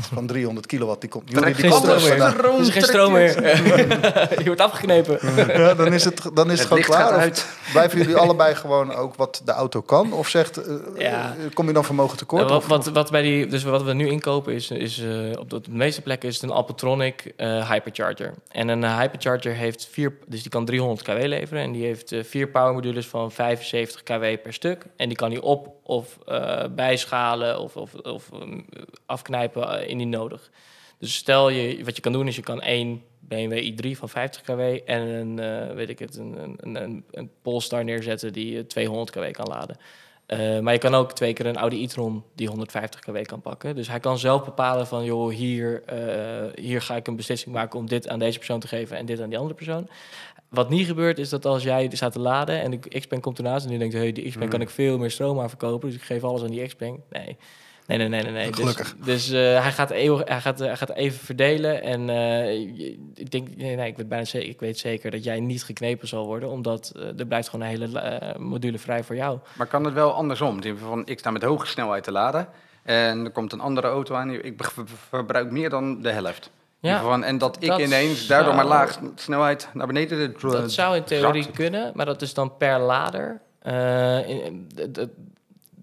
van 300 kilowatt. Die komt, jullie, die geen komt er stroom meer. vandaan. er is geen stroom meer. je wordt afgeknepen. Ja, dan is het, dan is het, Het gewoon klaar. Blijven jullie allebei gewoon ook wat de auto kan? Of zegt, eh, Ja. eh, kom je dan vermogen tekort? Nou, wat, of, wat, wat, bij die, dus wat we nu inkopen is, is eh, op, de, op de meeste plekken is het een Alpatronic eh, hypercharger. En een hypercharger heeft vier, dus die kan 300 kW leveren en die heeft vier power modules van 75 kW per stuk. En die kan hij op of eh, bijschalen of, of, of ehm, afknijpen eh, indien nodig. Dus stel je, wat je kan doen is je kan één BMW i3 van 50 kW en een, eh, weet ik het, een, een, een, een Polestar neerzetten die eh, 200 kW kan laden. Maar je kan ook twee keer een Audi e-tron die 150 kW kan pakken. Dus hij kan zelf bepalen van, joh, hier, hier ga ik een beslissing maken om dit aan deze persoon te geven en dit aan die andere persoon. Wat niet gebeurt is dat als jij staat te laden en de Xpeng komt ernaast en die denkt, hey, die Xpeng kan ik veel meer stroom aan verkopen, dus ik geef alles aan die Xpeng. Nee. Nee, nee, nee, nee. nee. Dus, Gelukkig. dus eh, hij, gaat eeuwig, hij, gaat, hij gaat even verdelen. En eh, je- ik denk, nee, nee, ik weet bijna zeker, ik weet zeker dat jij niet geknepen zal worden, omdat eh, er blijft gewoon een hele module vrij voor jou. Maar kan het wel andersom? In ieder geval Van, ik sta met hoge snelheid te laden. En er komt een andere auto aan. Ik verbruik meer dan de helft. Ja, Van, en dat ik dat ineens daardoor maar zou- laag snelheid naar beneden dro- Dat zou in theorie zakt. kunnen, maar dat is dan per lader. Eh, in- de, de,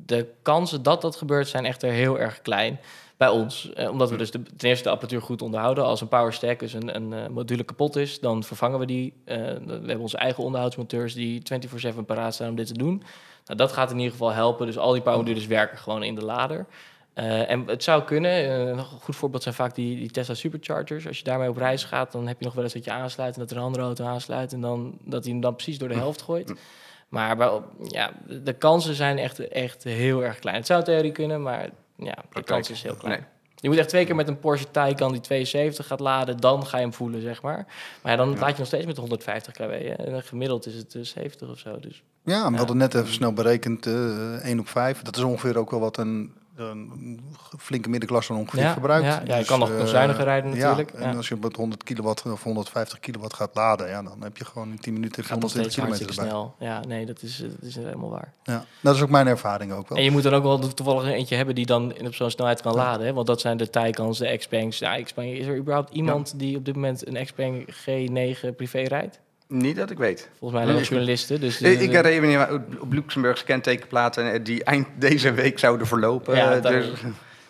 de kansen dat dat gebeurt zijn echter heel erg klein bij ons. Eh, omdat we dus de, ten eerste de apparatuur goed onderhouden. Als een power stack, dus een, een eh, module kapot is, dan vervangen we die. We hebben onze eigen onderhoudsmonteurs die 24-7 paraat staan om dit te doen. Nou, dat gaat in ieder geval helpen. Dus al die power modules werken gewoon in de lader. Eh, en het zou kunnen, eh, een goed voorbeeld zijn vaak die, die Tesla Superchargers. Als je daarmee op reis gaat, dan heb je nog wel eens dat je aansluit en dat er een andere auto aansluit en dan dat hij hem dan precies door de helft gooit. Maar bij, ja, de, kansen zijn echt, echt heel erg klein. Het zou theorie kunnen, maar ja, de kans is heel klein. Nee. Je moet echt twee keer met een Porsche Taycan die 72 gaat laden, dan ga je hem voelen, zeg maar. Maar ja, dan Ja. laat je nog steeds met 150 kW. hè. En gemiddeld is het eh, 70 of zo. Dus Ja, we Ja. hadden net even snel berekend, eh 1 op 5. Dat is ongeveer ook wel wat een, een flinke middenklasse dan ongeveer Ja, verbruikt. ja, ja, je kan nog- nog eh, zuiniger rijden natuurlijk, Ja, en ja. als je met 100 kilowatt of 150 kilowatt gaat laden, ja, dan heb je gewoon in 10 minuten gaat nog 120 steeds kilometer erbij. snel. Ja, nee, dat is, dat is helemaal waar. Ja, dat is ook mijn ervaring ook wel. En je moet dan ook wel toevallig een eentje hebben die dan op zo'n snelheid kan laden. Hè? Want dat zijn de Taycans, de Xpangs. Ja, Xpeng, is er überhaupt iemand die op dit moment een Xpeng G9 privé rijdt? Niet dat ik weet. Volgens mij alleen journalisten. Dus Ik, de- ik herinner me niet op Luxemburgse kentekenplaten eh, die eind deze week zouden verlopen. Ja, Eh, dus,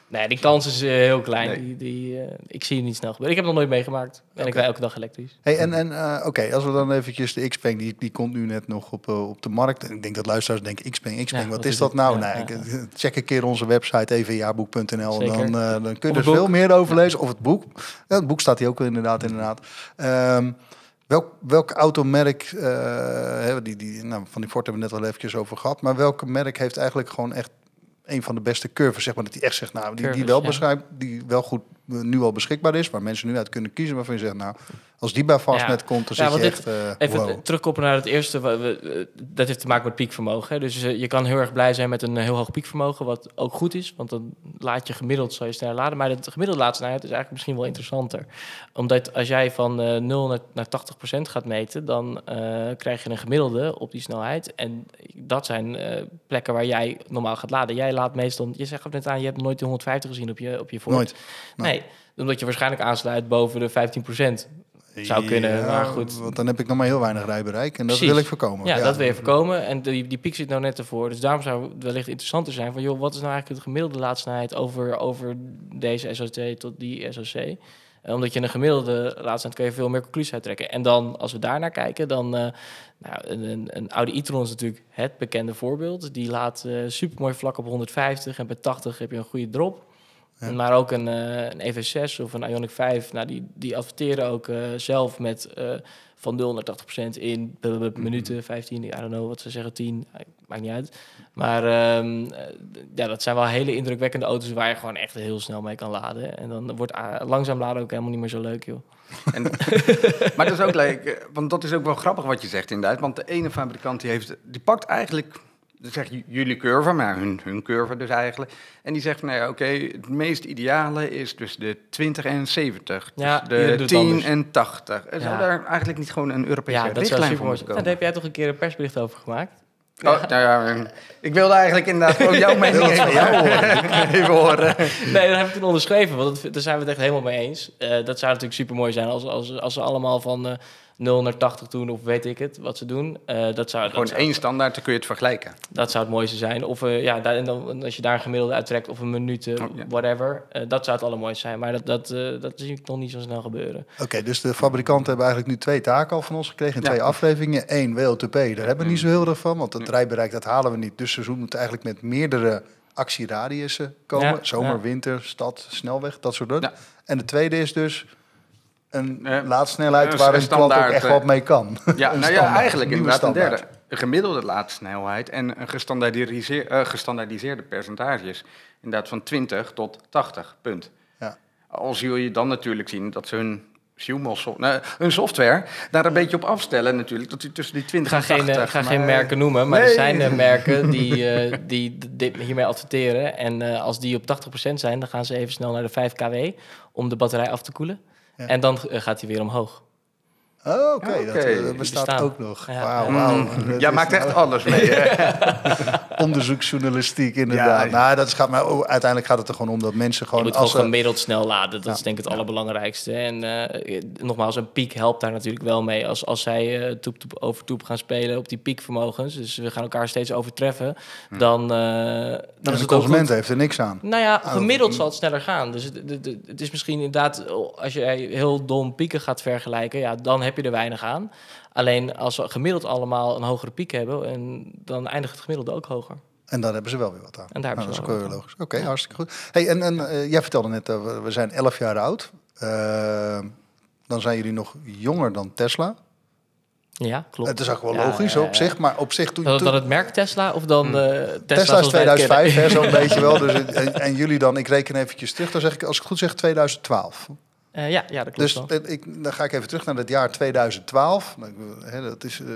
Nee, die kans is eh, heel klein. Nee. Die, die, eh, ik zie het niet snel gebeuren. Ik heb het nog nooit meegemaakt. En ik rij elke dag elektrisch. Hey, en en eh, oké, als we dan eventjes de Xpeng, die, die komt nu net nog op, eh, op de markt. En ik denk dat luisteraars denken, Xpeng, Xpeng, Ja, wat, wat is is dat het? nou? Ja, nee, ja, ik- check een keer onze website evenjaarboek.nl en dan, eh, dan kun je er veel meer over lezen. Of het boek. Ja, het boek staat hier ook wel inderdaad, inderdaad. Ehm, welk, welk automerk, eh, die, die, nou, van die Ford hebben we net wel eventjes over gehad. Maar welk merk heeft eigenlijk gewoon echt een van de beste curves, zeg maar, dat die echt zegt, nou, die, die wel ja. beschrijft, die wel goed nu al beschikbaar is, waar mensen nu uit kunnen kiezen, waarvan je zegt, nou, als die bij Fastnet komt, dan Ja, zit je echt, eh Even wow. terugkoppelen naar het eerste. we- eh, dat heeft te maken met piekvermogen. Hè. Dus eh, je kan heel erg blij zijn met een eh, heel hoog piekvermogen, wat ook goed is. Want dan laat je gemiddeld, zal je sneller laden. Maar de gemiddelde laadsnelheid is eigenlijk misschien wel interessanter. Omdat als jij van eh 0 naar, naar 80 procent gaat meten, dan eh, krijg je een gemiddelde op die snelheid. En dat zijn eh, plekken waar jij normaal gaat laden. Jij laat meestal, je zegt net aan, je hebt nooit de 150 gezien op je, op je Ford. Nooit. Nee. Omdat je waarschijnlijk aansluit boven de 15 procent. Zou kunnen, maar goed. Want dan heb ik nog maar heel weinig rijbereik en dat Precies. wil ik voorkomen. Ja, dat wil je voorkomen. En die, die piek zit nou net ervoor. Dus daarom zou het wellicht interessanter zijn van... joh, wat is nou eigenlijk het gemiddelde laadsnelheid over, over deze SOC tot die SOC? Eh, omdat je een gemiddelde laadsnelheid kun je veel meer conclusies uittrekken. En dan, als we daar naar kijken, dan... eh, nou, een, een, een Audi e-tron is natuurlijk het bekende voorbeeld. Die laat eh super mooi vlak op 150 en bij 80 heb je een goede drop. Ja. Maar ook een, eh, een EV6 of een Ioniq 5, nou, die, die adverteren ook eh, zelf met eh, van 0 naar 80 procent in b- b- b- minuten, 15, I don't know wat ze zeggen, 10, eh, maakt niet uit. Maar ehm, eh, ja, dat zijn wel hele indrukwekkende auto's waar je gewoon echt heel snel mee kan laden. En dan wordt langzaam laden ook helemaal niet meer zo leuk, joh. En, maar dat is ook leuk, want dat is ook wel grappig wat je zegt inderdaad. Want de ene fabrikant die heeft, die pakt eigenlijk, dan zeg je jullie curve, maar hun, hun curve dus eigenlijk. En die zegt van, nou ja, oké, het meest ideale is dus de 20 en 70. Ja, dus iedereen de doet het 10 anders. en 80. En zou Ja. daar eigenlijk niet gewoon een Europese Ja, richtlijn voor moeten. Nou, komen? daar heb jij toch een keer een persbericht over gemaakt? Oh, nou ja, ik wilde eigenlijk inderdaad gewoon jouw mening van jou even, even horen. Nee, dat heb ik toen onderschreven, want daar zijn we het echt helemaal mee eens. Eh, dat zou natuurlijk super mooi zijn als, als, als ze allemaal van eh 0 naar 80 doen, of weet ik het, wat ze doen. Eh, dat, zou, dat, Gewoon zou, één standaard, dan kun je het vergelijken. dat zou het mooiste zijn. Of eh, ja, daar, en dan, als je daar een gemiddelde uittrekt, of een minuut, eh, Oh, ja. whatever. eh, dat zou het allermooiste zijn. Maar dat, dat, eh, dat zie ik nog niet zo snel gebeuren. Oké, dus de fabrikanten hebben eigenlijk nu twee taken al van ons gekregen. in Ja. Twee afleveringen. Eén, WLTP, daar hebben we niet zo heel erg van. Want het rijbereik, dat halen we niet. Dus ze moeten eigenlijk met meerdere actieradiussen komen. Ja, Zomer, ja. winter, stad, snelweg, dat soort dingen. Ja. En de tweede is dus een Eh, laadsnelheid waar een klant ook echt eh, wat mee kan. Ja, Een nou ja, eigenlijk inderdaad een derde. Een gemiddelde laadsnelheid en een gestandaardiseer, eh, gestandaardiseerde percentages. Inderdaad van 20 tot 80, punt. Ja. Al zul je dan natuurlijk zien dat ze hun nou, een software, daar een beetje op afstellen natuurlijk. Dat u tussen die 20 Ik ga en geen, eh, 80. ga maar- geen merken noemen, maar er zijn eh, merken die, eh, die hiermee adverteren. En eh, als die op 80% zijn, dan gaan ze even snel naar de 5 kW om de batterij af te koelen. En dan eh, gaat hij weer omhoog. Oh, Oké, dat eh, bestaat bestaan. ook nog. Ja. Wauw, Mm, wauw. Jij is maakt echt nou alles mee, hè? onderzoeksjournalistiek inderdaad. Ja. Nou, dat gaat, maar oh, uiteindelijk gaat het er gewoon om dat mensen Je gewoon... moet gewoon als ze- gemiddeld snel laden. Dat Ja. is denk ik het allerbelangrijkste. En eh, nogmaals, een piek helpt daar natuurlijk wel mee. Als, als zij eh toep, toep over toep gaan spelen op die piekvermogens... dus we gaan elkaar steeds overtreffen... dan, eh dan is de het ook consument heeft er niks aan. Nou ja, Oh, gemiddeld mm. zal het sneller gaan. Dus het, het, het- het is misschien inderdaad, als je heel dom pieken gaat vergelijken, ja, dan heb je er weinig aan. Alleen als we gemiddeld allemaal een hogere piek hebben, en dan eindigt het gemiddelde ook hoger. En daar hebben ze wel weer wat aan. En daar hebben Nou, ze dat is ook logisch. Oké, hartstikke goed. Hey, en en eh, jij vertelde net, eh, we- we zijn 11 jaar oud. Eh, dan zijn jullie nog jonger dan Tesla. Ja, klopt. Het is ook wel Ja, logisch ja, op zich, maar op zich toen... Dat, toen- dat het merk Tesla of dan eh, Tesla, Tesla is zoals wij het 2005, hè, kennen? zo'n beetje wel. Dus, en, en jullie dan, ik reken eventjes terug, dan zeg ik, als ik het goed zeg, 2012. Eh, ja, ja, dat klopt Dus wel. ik, dan ga ik even terug naar het jaar 2012. Nou, ik- hè, dat is eh,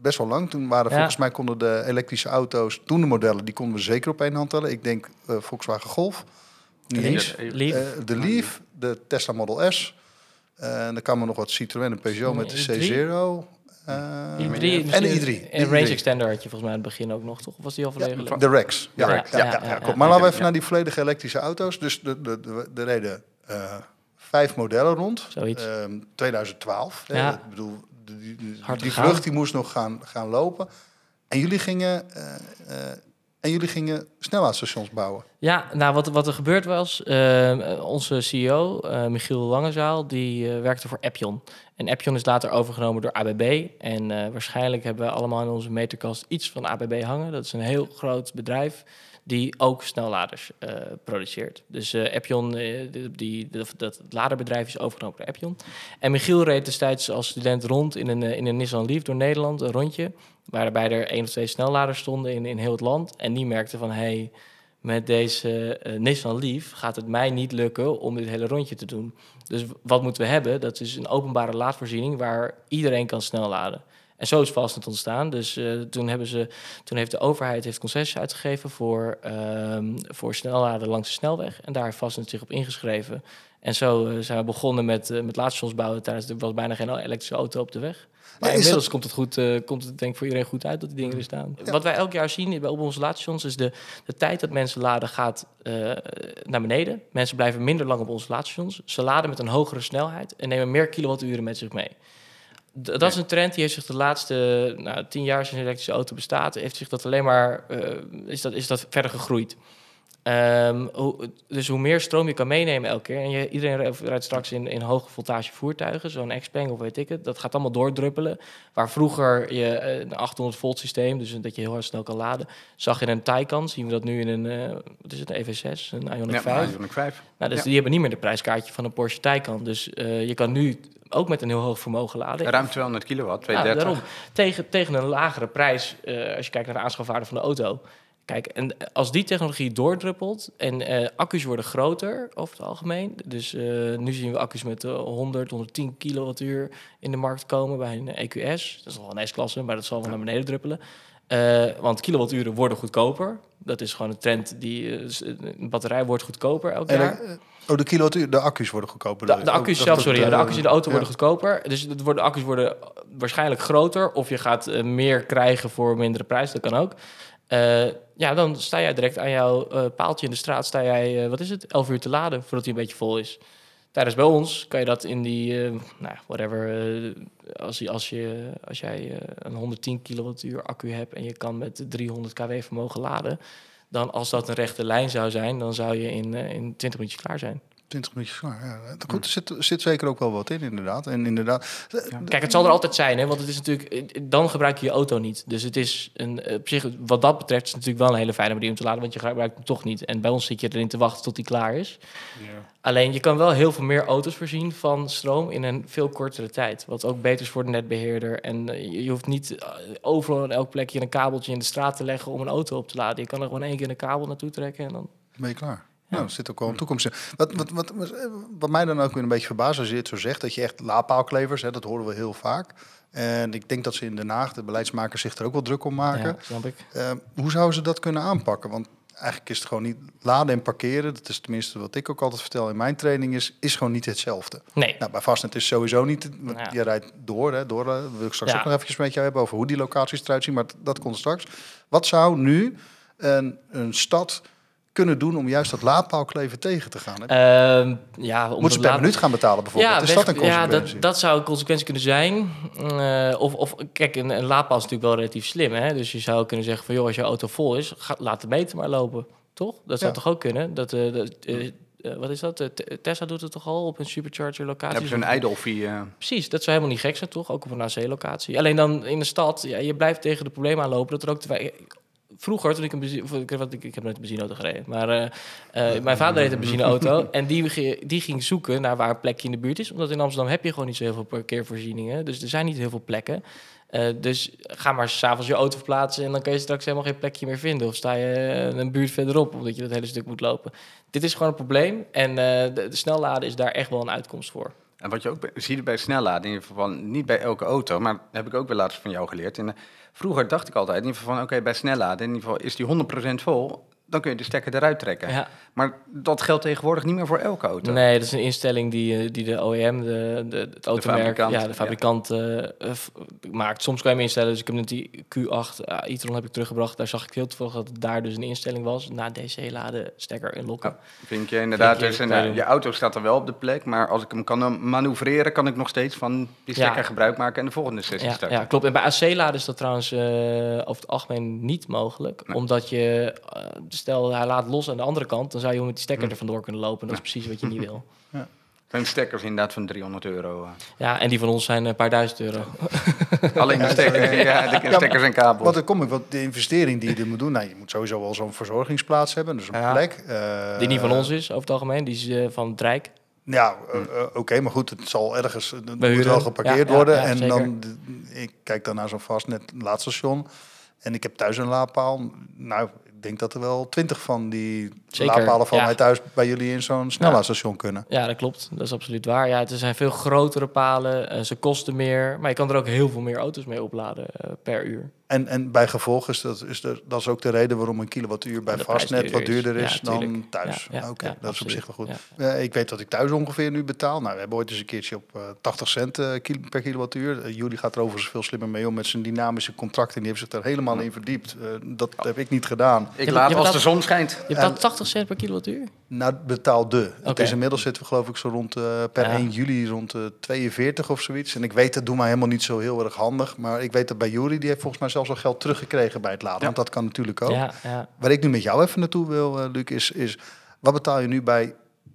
best wel lang. Toen waren Ja. volgens mij konden de elektrische auto's, toen de modellen, die konden we zeker op één hand tellen. Ik denk eh, Volkswagen Golf. Niet Leaf, eens. Leaf. Eh, de Leaf, de Tesla Model S. Eh, en dan kwamen nog wat Citroën en Peugeot met de i3. C0. eh, i3, en de misschien- i3. En de range i3. extender had je volgens mij aan het begin ook nog, toch? Of was die al volledig? Ja, de Rex. Ja, ja, ja, ja, ja, ja, ja, ja, klopt. ja. Maar laten we Ja. even naar die volledige elektrische auto's. Dus de, de, de, de reden eh, vijf modellen rond. Zoiets. Ehm, 2012. hè. Ja. Ik bedoel, die, die, vlucht die moest nog gaan, gaan lopen. En jullie gingen, eh, eh, en jullie gingen snelheidsstations bouwen. Ja, nou wat, wat er gebeurd was, eh, onze CEO, Michiel Langezaal, die werkte voor Appion. En Appion is later overgenomen door ABB. En waarschijnlijk hebben we allemaal in onze meterkast iets van ABB hangen. Dat is een heel groot bedrijf die ook snelladers eh, produceert. Dus eh Appion, eh, die, die, dat, laderbedrijf is overgenomen door Appion. En Michiel reed destijds als student rond in een, eh, in een Nissan Leaf door Nederland, een rondje. Waarbij er één of twee snelladers stonden in, in heel het land. En die merkte van, hey, met deze eh, Nissan Leaf gaat het mij niet lukken om dit hele rondje te doen. Dus wat moeten we hebben? Dat is een openbare laadvoorziening waar iedereen kan snel laden. En zo is Fastnet ontstaan. Dus eh, toen, hebben ze, toen heeft de overheid heeft concessies uitgegeven voor, ehm, voor snelladen langs de snelweg. En daar heeft Fastnet zich op ingeschreven. En zo eh, zijn we begonnen met, eh met laadstations bouwen. Tijdens er was bijna geen elektrische auto op de weg. Maar Ja, inmiddels komt het, goed, komt het denk ik voor iedereen goed uit dat die dingen er staan. Wat wij elk jaar zien bij op onze laadstations is de, de tijd dat mensen laden gaat naar beneden. Mensen blijven minder lang op onze laadstations. Ze laden met een hogere snelheid en nemen meer kilowatturen met zich mee. Dat is een trend die heeft zich de laatste nou, tien jaar sinds een elektrische auto bestaat, heeft zich dat alleen maar eh, is, dat, is dat verder gegroeid. Ehm, hoe, dus hoe meer stroom je kan meenemen elke keer. En je, iedereen rijdt- straks in, in hoge voltage voertuigen, zo'n Xpeng of weet ik het. Dat gaat allemaal doordruppelen. Waar vroeger je eh, een 800 volt systeem, dus dat je heel hard snel kan laden, zag je in een Taycan, zien we dat nu in een, eh, wat is het, een EV6, een Ioniq Ja, 5. Ioniq 5. Nou, dus Ja. die hebben niet meer de prijskaartje van een Porsche Taycan. Dus je kan nu ook met een heel hoog vermogen laden. Ruim 200 kilowatt, Ja, 230. daarom. Tegen, tegen een lagere prijs, eh, als je kijkt naar de aanschafwaarde van de auto. Kijk, en als die technologie doordruppelt en eh, accu's worden groter over het algemeen. Dus eh, nu zien we accu's met eh, 100, 110 kilowattuur in de markt komen bij een EQS. Dat is wel een S-klasse, maar dat zal wel naar beneden druppelen. Eh, want kilowatturen worden goedkoper. Dat is gewoon een trend die... eh, een batterij wordt goedkoper elk En, jaar. Oh, de kilowattuur, de accu's worden goedkoper. De, de accu's Oh, zelf, sorry. ja, de accu's in de auto ja. worden goedkoper. Dus het worden, accu's worden waarschijnlijk groter. Of je gaat eh, meer krijgen voor mindere prijs. Dat kan ook. Eh, ja, dan sta jij direct aan jouw eh, paaltje in de straat. Sta jij, wat is het, 11 uur te laden voordat hij een beetje vol is. Tijdens bij ons kan je dat in die, nou, whatever, als, je, als, je, als jij een 110 kilowattuur accu hebt en je kan met 300 kW vermogen laden, dan als dat een rechte lijn zou zijn, dan zou je in, eh, in 20 minuutjes klaar zijn. 20 minuutjes klaar. Ja. Goed, er zit, zit zeker ook wel wat in, inderdaad. En inderdaad. Kijk, het zal er altijd zijn, hè? want het is natuurlijk, eh, dan gebruik je je auto niet. Dus het is een, eh, op zich, wat dat betreft, is het natuurlijk wel een hele fijne manier om te laden, want je gebruikt hem toch niet. En bij ons zit je erin te wachten tot die klaar is. Alleen je kan wel heel veel meer auto's voorzien van stroom in een veel kortere tijd. Wat ook beter is voor de netbeheerder. En eh, je, hoeft niet eh, overal in elk plekje een kabeltje in de straat te leggen om een auto op te laden. Je kan er gewoon één keer een kabel naartoe trekken en dan. Ben je klaar? Nou, er zit ook wel een toekomst in. Wat, wat, wat, wat, mij dan ook weer een beetje verbaast als je dit zo zegt, dat je echt laadpaalklevers, hè, dat horen we heel vaak. En ik denk dat ze in Den Haag, de beleidsmakers, zich er ook wel druk om maken. Ja, snap ik. Eh, hoe zouden ze dat kunnen aanpakken? Want eigenlijk is het gewoon niet laden en parkeren. Dat is tenminste wat ik ook altijd vertel in mijn training, is, is gewoon niet hetzelfde. Nee. Nou, bij Fastnet is sowieso niet. want Ja. Je rijdt door, hè, door. eh, wil ik straks Ja. ook nog even met jou hebben over hoe die locaties eruit zien, maar dat, dat komt straks. Wat zou nu een, een stad kunnen doen om juist dat laadpaalkleven tegen te gaan? Hè? Ehm, ja, om Moet ze per laad- minuut gaan betalen bijvoorbeeld? is weg- dat een ja consequentie? dat, dat zou een consequentie kunnen zijn. Eh, of, of kijk, een, een laadpaal is natuurlijk wel relatief slim. Hè? Dus je zou kunnen zeggen van, joh, als je auto vol is, ga, laat de meter maar lopen. Toch? Dat zou Ja. toch ook kunnen? Dat, eh, dat, eh, wat is dat? Te- Tesla doet het toch al op een supercharger locatie? heb je zo'n Idolfie. Precies, dat zou helemaal niet gek zijn, toch? Ook op een AC-locatie. Alleen dan in de stad, ja, je blijft tegen de problemen aanlopen dat er ook te Vroeger, toen ik een benzine, ik, wat, ik, ik heb nooit een benzineauto gereden, maar eh, eh, mijn vader reed een benzineauto en die, die ging zoeken naar waar een plekje in de buurt is. Omdat in Amsterdam heb je gewoon niet zo heel veel parkeervoorzieningen, dus er zijn niet heel veel plekken. Eh, dus ga maar s'avonds je auto verplaatsen en dan kan je straks helemaal geen plekje meer vinden. Of sta je een buurt verderop, omdat je dat hele stuk moet lopen. Dit is gewoon een probleem en de, de snelladen is daar echt wel een uitkomst voor. En wat je ook ziet bij snelladen, in ieder geval niet bij elke auto, maar heb ik ook weer laatst van jou geleerd. En, vroeger dacht ik altijd in ieder geval van, oké, bij snelladen, in ieder geval is die 100% vol, dan kun je de stekker eruit trekken. Ja. Maar dat geldt tegenwoordig niet meer voor elke auto. Nee, dat is een instelling die, eh, die de OEM, de, de, het automerk, fabrikant, ja, de fabrikant eh, eh, maakt. Soms kan je hem instellen. Dus ik heb net die Q8 uh, e-tron heb ik teruggebracht. Daar zag ik heel toevallig dat daar dus een instelling was. Na DC-laden, stekker inlokken. Vind je inderdaad, Vind je dus, en, je auto staat er wel op de plek, maar als ik hem kan manoeuvreren, kan ik nog steeds van die stekker Ja. gebruik maken en de volgende sessie Ja, starten. ja, klopt. En bij AC-laden is dat trouwens over het algemeen niet mogelijk. Omdat je, eh, stel hij laat los aan de andere kant, dan zou je met die stekker er vandoor kunnen lopen. Dat is precies wat je niet wil. Zijn stekkers inderdaad van 300 euro. eh. Ja, en die van ons zijn een paar duizend euro. Alleen de stekker, ja, de Ja, stekkers en kabels. Wat er kom ik, want de investering die je er moet doen, nou, je moet sowieso wel zo'n verzorgingsplaats hebben, dus een Ja. plek. eh, Die niet van ons is, over het algemeen. Die is eh, van het Rijk. Ja, eh, eh, oké, maar goed, het zal ergens, het moet wel geparkeerd Ja, ja, worden. ja, en zeker. dan, ik kijk dan naar zo'n vastnet laadstation. En ik heb thuis een laadpaal. Nou, denk dat er wel twintig van die Zeker, laadpalen van ja. mij thuis bij jullie in zo'n snellaadstation kunnen. Ja, dat klopt. Dat is absoluut waar. Ja, het zijn veel grotere palen. eh, ze kosten meer. Maar je kan er ook heel veel meer auto's mee opladen eh, per uur. En, en bij gevolg is dat, is er, dat is ook de reden waarom een kilowattuur bij De vastnet wat duurder is. Ja, dan thuis. Ja, ja, Oké, ja, dat is op zich wel goed. Ja. Eh, ik weet wat ik thuis ongeveer nu betaal. Nou, we hebben ooit eens een keertje op eh 80 cent eh, per kilowattuur. Eh, jullie gaat er overigens veel slimmer mee om met zijn dynamische contracten. Die heeft zich er helemaal in verdiept. Eh, dat heb ik niet gedaan. Ik Je- laat je als de zon schijnt. Je betaalt 80 cent per kilowattuur? Nou, betaal de. Het Oké. is inmiddels zitten we geloof ik zo rond eh, per Ja. 1 juli rond de 42 of zoiets. En ik weet dat doet mij helemaal niet zo heel erg handig. Maar ik weet dat bij Jury, die heeft volgens mij zelfs al geld teruggekregen bij het laden. Ja. Want dat kan natuurlijk ook. Ja, ja. Waar ik nu met jou even naartoe wil, eh, Luc, is, is wat betaal je nu bij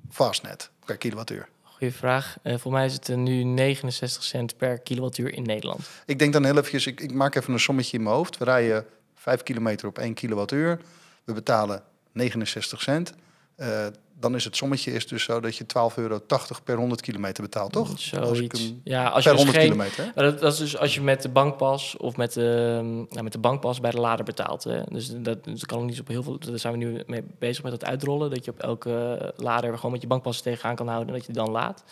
Fastnet per kilowattuur? Goeie vraag. Eh voor mij is het eh, nu 69 cent per kilowattuur in Nederland. Ik denk dan heel eventjes, ik, ik maak even een sommetje in mijn hoofd. We rijden 5 kilometer op 1 kilowattuur. We betalen 69 cent. Eh, dan is het sommetje is dus zo dat je 12,80 euro per 100 kilometer betaalt, toch? Als ik Zoiets. hem- Ja, als je per dus 100 geen, kilometer. dat, dat is dus als je met de bankpas of met de, nou, met de bankpas bij de lader betaalt. Hè. Dus dat, dat kan niet op heel veel. Daar zijn we nu mee bezig met het uitrollen. Dat je op elke lader gewoon met je bankpas tegenaan kan houden en dat je die dan laat.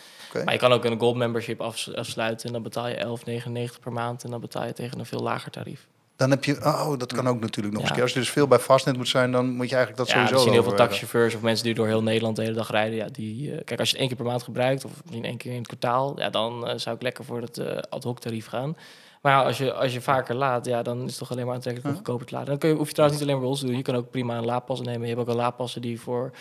Maar je kan ook een gold membership afs- afsluiten en dan betaal je 11,99 per maand en dan betaal je tegen een veel lager tarief. Dan heb je, oh, dat kan ook natuurlijk nog eens. Keer. Als je dus veel bij Fastnet moet zijn, dan moet je eigenlijk dat ja, sowieso er zien heel veel taxichauffeurs of mensen die door heel Nederland de hele dag rijden. Ja, die, eh, kijk, als je het één keer per maand gebruikt of misschien één keer in het kwartaal, ja, dan eh, zou ik lekker voor het eh, ad hoc tarief gaan. Maar als je, als je vaker laat, ja, dan is het toch alleen maar aantrekkelijk om goedkoper te laden. Dan kun je, hoef je trouwens niet alleen maar bij ons te doen. Je kan ook prima een laadpas nemen. Je hebt ook al laadpassen die voor...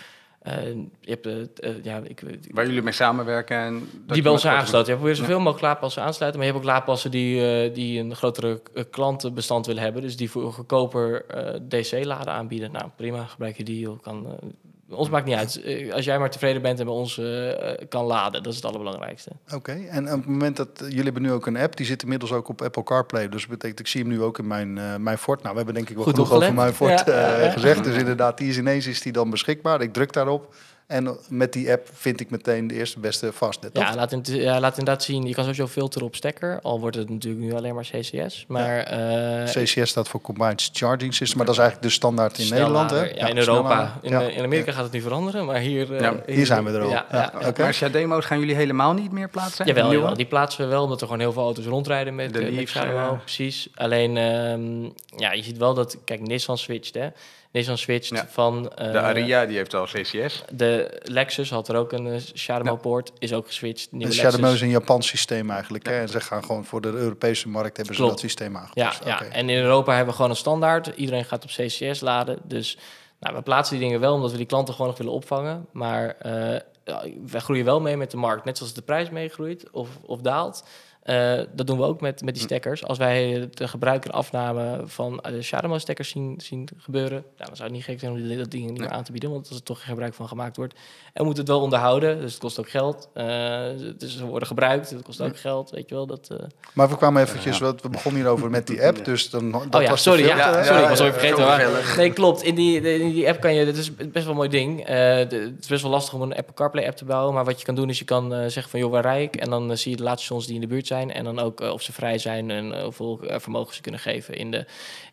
je hebt, eh, eh, ja, ik, Waar jullie mee samenwerken. En die je bij ons aangesloten. Je probeert zoveel mogelijk laadpassen aansluiten. Maar je hebt ook laadpassen die, eh, die een grotere klantenbestand willen hebben. Dus die voor goedkoper eh, DC-laden aanbieden. Nou, prima. Gebruik je die. joh. Kan, ons maakt niet uit. Eh, Als jij maar tevreden bent en bij ons eh, eh, kan laden. Dat is het allerbelangrijkste. Oké, en op het moment dat jullie hebben nu ook een app, die zit inmiddels ook op Apple CarPlay. Dus dat betekent, ik zie hem nu ook in mijn, eh, mijn Ford. Nou, we hebben denk ik wel Goed genoeg over mijn Ford Ja, ja, ja. gezegd. Dus inderdaad, die is ineens is die dan beschikbaar. Ik druk daarop En met die app vind ik meteen de eerste beste Fastnet. toch? Ja laat, in, ja, laat inderdaad zien. Je kan sowieso filteren op stekker. Al wordt het natuurlijk nu alleen maar CCS. Maar eh, CCS staat voor Combined Charging System, maar dat is eigenlijk de standaard in Nederland. Hè? Ja, in Europa. snellader. In, Ja. eh, in Amerika gaat het nu veranderen, maar hier... eh, Ja, hier zijn we er al. Ja, Ja, ja, oké. Maar Shademo's gaan jullie helemaal niet meer plaatsen? Jawel, jawel, die plaatsen we wel, omdat er gewoon heel veel auto's rondrijden met De met ja. precies. Alleen, ehm, ja, je ziet wel dat, kijk, Nissan switcht, hè. Nissan switcht Ja. van... eh, De Aria, die heeft al CCS. De Lexus had er ook een uh, Shademo-poort, is ook geswitcht. De Lexus. is een Japans systeem eigenlijk. Hè? En ze gaan gewoon voor de Europese markt hebben ze dat systeem Ja, aangepast. ja, Oké. en in Europa hebben we gewoon een standaard. Iedereen gaat op CCS laden. Dus nou, we plaatsen die dingen wel omdat we die klanten gewoon nog willen opvangen. Maar eh ja, wij groeien wel mee met de markt. Net zoals de prijs meegroeit of, of daalt. Eh, dat doen we ook met, met die stekkers. Als wij de gebruiker afname van eh, de Shademo stekkers zien, zien gebeuren, nou, dan zou het niet gek zijn om die- dat ding niet meer aan te bieden, want als er toch geen gebruik van gemaakt wordt. En we moeten het wel onderhouden, dus het kost ook geld. Eh, dus ze worden gebruikt, het kost ook geld, weet je wel. Dat, eh, Maar we kwamen eventjes, want we begonnen hierover met die app. Dus dan, dat oh ja, was sorry, ja, filter, sorry, ik was ja, alweer vergeten. maar- nee, klopt. In die, in die app kan je, dit is best wel een mooi ding. Eh, het is best wel lastig om een Apple CarPlay app te bouwen. Maar wat je kan doen is je kan eh, zeggen van, joh, waar rij ik? En dan zie je de laatste stations die in de buurt zijn. En dan ook eh, of ze vrij zijn en eh, hoeveel eh, vermogen ze kunnen geven in de,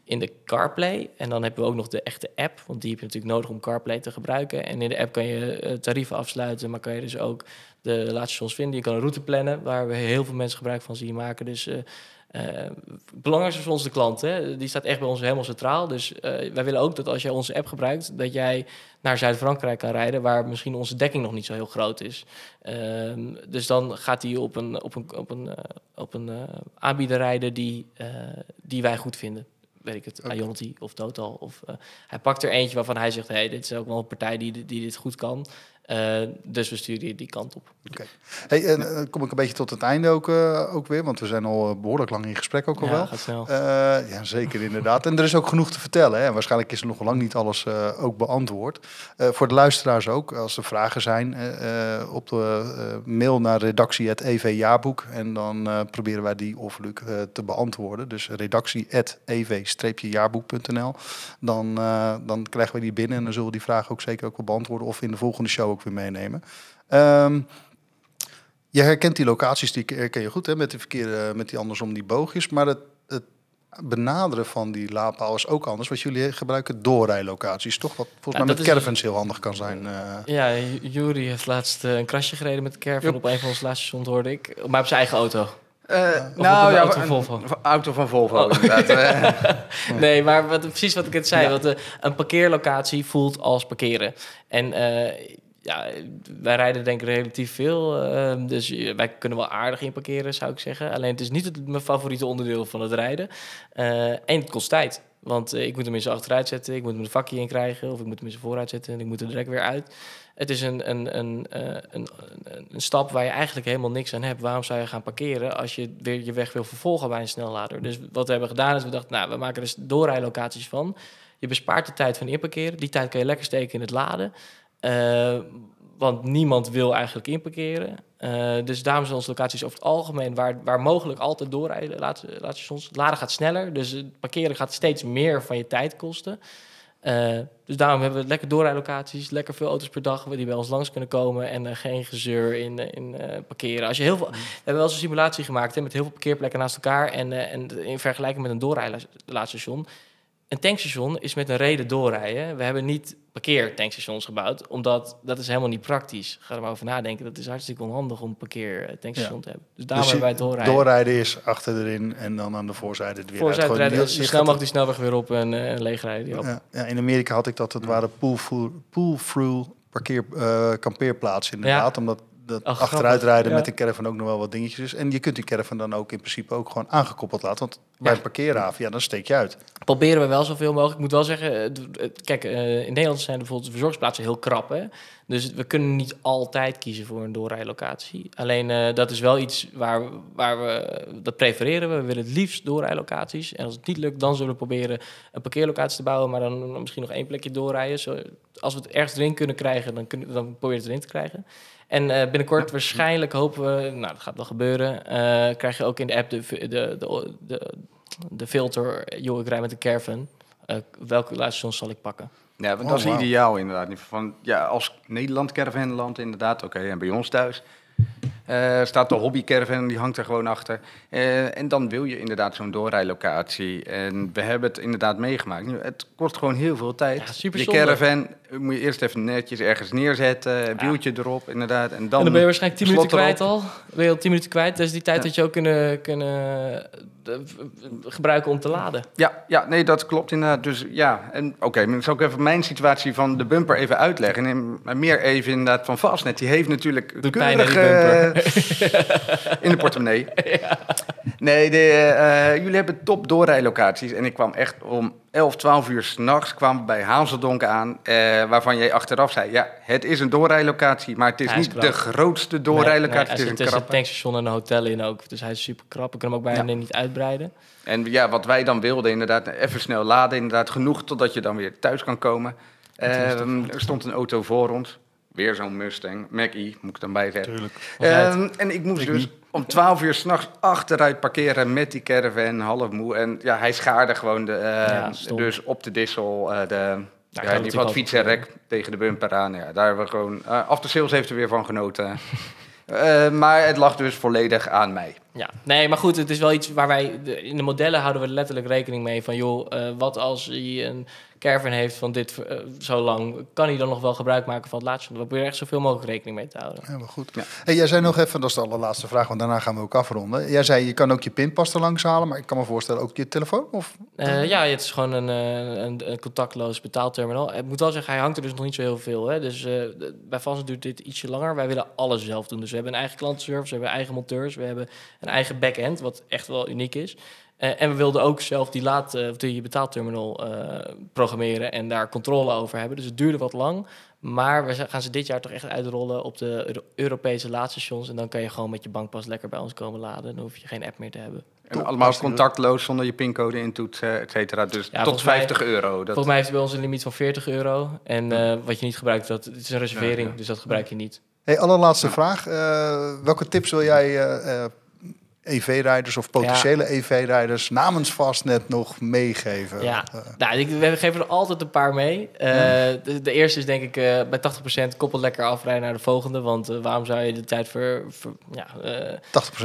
in de CarPlay. En dan hebben we ook nog de echte app, want die heb je natuurlijk nodig om CarPlay te gebruiken. En in de app kan je tarieven afsluiten, maar kan je dus ook de laatste stations vinden. Je kan een route plannen, waar we heel veel mensen gebruik van zien maken. Dus belangrijkste is voor ons de klant. Hè? Die staat echt bij ons helemaal centraal. Dus eh, wij willen ook dat als jij onze app gebruikt, dat jij naar Zuid-Frankrijk kan rijden, waar misschien onze dekking nog niet zo heel groot is. Ehm, dus dan gaat hij op een, op een, op een, eh, op een eh, aanbieder rijden die, eh, die wij goed vinden. Weet ik het, Oké. Ionity of Total. Of, eh, hij pakt er eentje waarvan hij zegt, hey, dit is ook wel een partij die, die dit goed kan. Eh, dus we sturen die, kant op. Hey, en eh, kom ik een beetje tot het einde ook, eh, ook weer, want we zijn al eh, behoorlijk lang in gesprek ook al Ja, wel. gaat snel. Ja, zeker inderdaad. En er is ook genoeg te vertellen. Hè. En waarschijnlijk is er nog lang niet alles ook beantwoord. Voor de luisteraars ook, als er vragen zijn, op de mail naar redactie.evjaarboek. En dan proberen wij die of Luc te beantwoorden. Dus redactie.ev-jaarboek.nl. Dan, dan krijgen we die binnen en dan zullen we die vragen ook zeker ook wel beantwoorden. Of in de volgende show ook weer meenemen. Ehm, je herkent die locaties, die herken je goed, hè, met die verkeerde, met die andersom die boogjes. Maar het, het benaderen van die laadpaal is ook anders. Want jullie gebruiken doorrijlocaties, toch? Wat volgens Ja, mij met is- caravans heel handig kan zijn. eh. Ja, Ju- Jury heeft laatst eh, een krasje gereden met de caravan Yep. op een van onze laatste stations, hoorde ik. Maar op zijn eigen auto. Eh, nou een ja, auto van Volvo. een auto van Volvo, Oh. inderdaad. Nee, maar wat, precies wat ik het zei. Ja. Want, een parkeerlocatie voelt als parkeren. En eh, ja, wij rijden denk ik relatief veel. eh, dus wij kunnen wel aardig in parkeren, zou ik zeggen. Alleen het is niet het, mijn favoriete onderdeel van het rijden. Eh, en het kost tijd. Want eh, ik moet hem in achteruit zetten, ik moet hem een vakje in krijgen... of ik moet hem in vooruit zetten en ik moet er direct weer uit. Het is een, een, eh, een, een, een stap waar je eigenlijk helemaal niks aan hebt. Waarom zou je gaan parkeren als je weer je weg wil vervolgen bij een snellader? Dus wat we hebben gedaan is, we dachten, nou, we maken dus doorrijlocaties van. Je bespaart de tijd van inparkeren. Die tijd kan je lekker steken in het laden. Eh, want niemand wil eigenlijk inparkeren. Eh, dus daarom zijn onze locaties over het algemeen... waar, waar mogelijk altijd doorrijden, laat, laat. Het laden gaat sneller, dus het parkeren gaat steeds meer van je tijd kosten. Eh, dus daarom hebben we lekker doorrijlocaties, lekker veel auto's per dag die bij ons langs kunnen komen en geen gezeur in, in parkeren. Als je heel veel, we hebben wel eens een simulatie gemaakt hè, met heel veel parkeerplekken naast elkaar en, en in vergelijking met een doorrijlaadstation. Een tankstation is met een reden doorrijden. We hebben niet parkeertankstations gebouwd, omdat dat is helemaal niet praktisch. Ga er maar over nadenken. Dat is hartstikke onhandig om een parkeertankstation Ja. te hebben. Dus daarom Dus wij het doorrijden. Doorrijden is achter erin en dan aan de voorzijde het weer Voorzijde uit. rijden, zo je snel mogelijk die snelweg weer op en, eh, en leegrijden. op. Ja, ja, in Amerika had ik dat, het waren pull-through pull through parkeer, eh, kampeerplaatsen inderdaad. Omdat dat Oh, grappig. achteruit rijden Ja. met een caravan ook nog wel wat dingetjes is. En je kunt die caravan dan ook in principe ook gewoon aangekoppeld laten. Want bij een parkeerhaven, ja, dan steek je uit. Proberen we wel zoveel mogelijk. Ik moet wel zeggen, eh, eh, kijk, eh, in Nederland zijn bijvoorbeeld de verzorgingsplaatsen heel krap. Hè? Dus we kunnen niet altijd kiezen voor een doorrijlocatie. Alleen dat is wel iets waar, waar we, dat prefereren we. We willen het liefst doorrijlocaties. En als het niet lukt, dan zullen we proberen een parkeerlocatie te bouwen. Maar dan misschien nog één plekje doorrijden. Zo, als we het ergens erin kunnen krijgen, dan, kunnen, dan proberen we het erin te krijgen. En eh, binnenkort waarschijnlijk hopen we, nou dat gaat wel gebeuren, eh, krijg je ook in de app de, de, de, de, de filter, joh, ik rij met een caravan. eh, welke laadstations zal ik pakken. Ja, want Oh, dat is wauw. ideaal inderdaad. Van, ja, als Nederland caravanland inderdaad, oké, en bij ons thuis eh, staat de hobby caravan, die hangt er gewoon achter. Eh, en dan wil je inderdaad zo'n doorrijlocatie. En we hebben het inderdaad meegemaakt. Nu, het kost gewoon heel veel tijd. Ja, super je zonde. caravan moet je eerst even netjes ergens neerzetten, een wieltje erop inderdaad. En dan, en dan ben je waarschijnlijk 10 minuten kwijt al. Ben je al 10 minuten kwijt. Dus die tijd Ja. dat je ook kunnen, kunnen eh, gebruiken om te laden. Ja, ja, nee, dat klopt inderdaad. Dus ja, en oké, maar ik zal ook even mijn situatie van de bumper even uitleggen. En maar meer even inderdaad van Fastnet. Die heeft natuurlijk Doet pijn, die eh, in de portemonnee. Nee, de, eh, jullie hebben top doorrijlocaties. En ik kwam echt om 11, 12 uur s'nachts kwam bij Hazeldonk aan. eh, waarvan jij achteraf zei, ja, het is een doorrijlocatie. Maar het is Hij niet de grootste doorrijlocatie. nee, het is een krappe. tankstation en een hotel in ook. Dus hij is super krap. Ik kan hem ook bijna Ja. niet uitbreiden. En ja, wat wij dan wilden, inderdaad, even snel laden. Inderdaad, genoeg totdat je dan weer thuis kan komen. Ehm, er stond een auto voor ons. Weer zo'n Mustang, Mach-E, moet ik dan bijzetten. Tuurlijk. Ehm, en ik moest Ik dus niet. om 12 uur s'nachts achteruit parkeren met die caravan, half moe. En ja, hij schaarde gewoon de, eh, Ja, stom. dus op de dissel, eh, de, ja, natuurlijk het fietsenrek tegen de bumper aan. Ja, daar hebben we gewoon, uh, After Sales heeft er weer van genoten. Eh, maar het lag dus volledig aan mij. Ja, nee, maar goed, het is wel iets waar wij... in de modellen houden we letterlijk rekening mee van... joh, wat als hij een caravan heeft van dit eh, zo lang... kan hij dan nog wel gebruik maken van het laatste? We proberen echt zoveel mogelijk rekening mee te houden. Ja, wel goed. Ja. Hey, jij zei nog even, dat is de allerlaatste vraag, want daarna gaan we ook afronden. Jij zei, je kan ook je pinpas er langs halen, maar ik kan me voorstellen ook je telefoon? Of? Eh, ja, het is gewoon een, eh, een, een contactloos betaalterminal. Ik moet wel zeggen, hij hangt er dus nog niet zo heel veel. Hè? Dus eh, de- bij Vast duurt dit ietsje langer. Wij willen alles zelf doen. Dus we hebben een eigen klantenservice, we hebben eigen monteurs, we hebben een eigen back-end, wat echt wel uniek is. Eh, en we wilden ook zelf die, laad, eh, of die betaalterminal eh, programmeren en daar controle over hebben. Dus het duurde wat lang. Maar we gaan ze dit jaar toch echt uitrollen op de Euro- Europese laadstations. En dan kan je gewoon met je bankpas lekker bij ons komen laden. Dan hoef je geen app meer te hebben. En Top, allemaal contactloos zonder je pincode intoetsen, et cetera. Dus Ja, tot volgens mij- 50 euro. Dat, Volgens mij heeft hij bij ons een limiet van 40 euro. En eh, wat je niet gebruikt, dat, het is een reservering, Ja, ja. dus dat gebruik je niet. Hey, allerlaatste vraag. Eh, welke tips wil jij eh, eh, EV-rijders of potentiële EV-rijders namens Fastnet nog meegeven? Ja, nou, ik, we geven er altijd een paar mee. Eh, de, de eerste is denk ik eh, bij 80% koppel lekker afrijden naar de volgende. Want waarom zou je de tijd voor, voor ja, eh,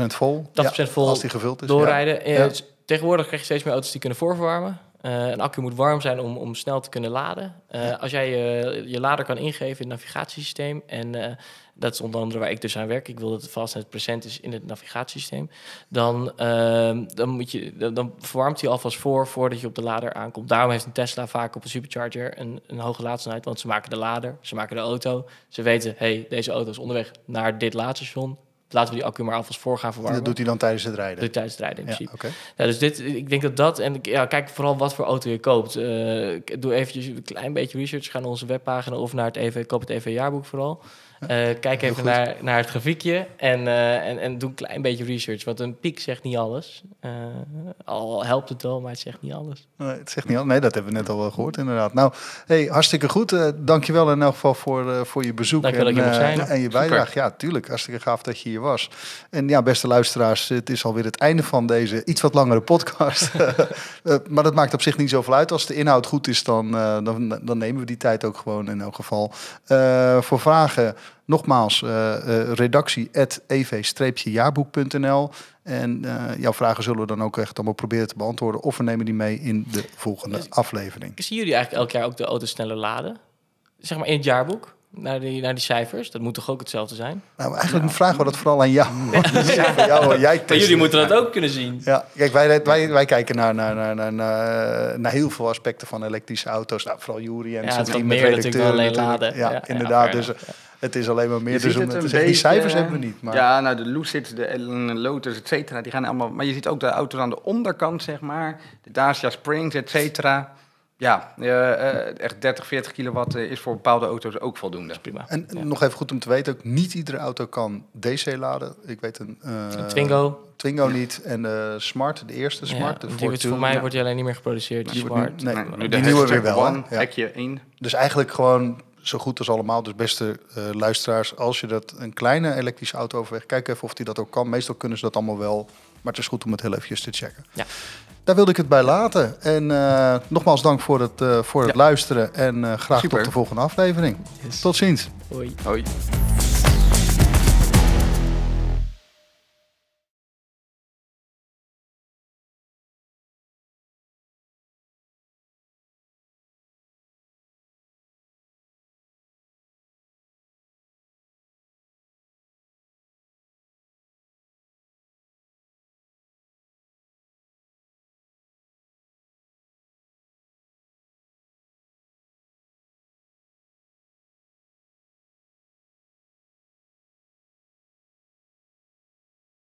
80% vol. 80% vol Als die gevuld is. doorrijden? Ja. Tegenwoordig krijg je steeds meer auto's die kunnen voorverwarmen. Een accu moet warm zijn om, om snel te kunnen laden. Als jij je, je lader kan ingeven in het navigatiesysteem... en dat is onder andere waar ik dus aan werk... ik wil dat het Fastnet present is in het navigatiesysteem... dan, ehm, dan, moet je, dan, dan verwarmt hij alvast voor voordat je op de lader aankomt. Daarom heeft een Tesla vaak op een supercharger een, een hoge laadsnelheid... want ze maken de lader, ze maken de auto. Ze weten, hey, deze auto is onderweg naar dit laadstation... Laten we die accu maar alvast voor gaan En verwarmen. dat doet hij dan tijdens het rijden. Tijdens het rijden in ja, principe. Ja, dus dit, ik denk dat dat, en ja, kijk vooral wat voor auto je koopt. Ik doe eventjes een klein beetje research, ga naar onze webpagina of naar het EV, koop het EV-jaarboek vooral. Eh, kijk even naar, naar het grafiekje en, eh, en, en doe een klein beetje research, want een piek zegt niet alles. Eh, al helpt het wel, maar het zegt niet alles. Nee, het zegt niet al. Nee, dat hebben we net al wel gehoord, inderdaad. Nou, hey, hartstikke goed. Eh dankjewel in elk geval voor, eh, voor je bezoek Dankjewel en, dat je eh, zijn. en je Super. bijdrage. Ja, tuurlijk. Hartstikke gaaf dat je hier was. En ja, beste luisteraars, het is alweer het einde van deze iets wat langere podcast. Eh, maar dat maakt op zich niet zoveel uit. Als de inhoud goed is, dan, eh, dan, dan nemen we die tijd ook gewoon in elk geval. Eh, voor vragen, nogmaals, eh eh redactie ev-jaarboek.nl. En eh, jouw vragen zullen we dan ook echt allemaal proberen te beantwoorden. Of we nemen die mee in de volgende aflevering. Zien jullie eigenlijk elk jaar ook de auto's sneller laden? Zeg maar in het jaarboek, naar die, naar die cijfers. Dat moet toch ook hetzelfde zijn? Nou, eigenlijk vragen we dat vooral aan jou. Ja, van jou hoor. jij Maar jullie moeten dat ook kunnen zien. Ja, kijk, wij, wij, wij kijken naar, naar, naar, naar, naar, naar heel veel aspecten van elektrische auto's. Nou, vooral Jury en Ja, zijn het is team met alleen laden. Ja, Ja, ja, inderdaad. dus het is alleen maar meer. Dus ziet om het te zeggen, die cijfers eh, hebben we niet. Maar Ja, nou, de Lucid, de Lotus, et cetera, die gaan allemaal... Maar je ziet ook de auto's aan de onderkant, zeg maar. De Dacia Springs, et cetera. Ja, eh, eh, echt 30, 40 kilowatt eh, is voor bepaalde auto's ook voldoende. Prima. en Ja. nog even goed om te weten, ook niet iedere auto kan DC laden. Ik weet een... eh, Een Twingo. Twingo niet. En de Smart, de eerste Smart. Ja, de die wordt, voor mij ja. wordt die alleen niet meer geproduceerd. Die smart. nu- nee, Nee, die nieuwe weer wel? One, Ja. hekje 1. Dus eigenlijk gewoon zo goed als allemaal. Dus beste eh, luisteraars, als je dat een kleine elektrische auto overweegt, kijk even of die dat ook kan. Meestal kunnen ze dat allemaal wel, maar het is goed om het heel eventjes te checken. Ja. Daar wilde ik het bij laten. En eh, nogmaals dank voor het, eh, voor het Ja. luisteren. En eh, graag Super. tot de volgende aflevering. Yes. Tot ziens. Hoi. Hoi.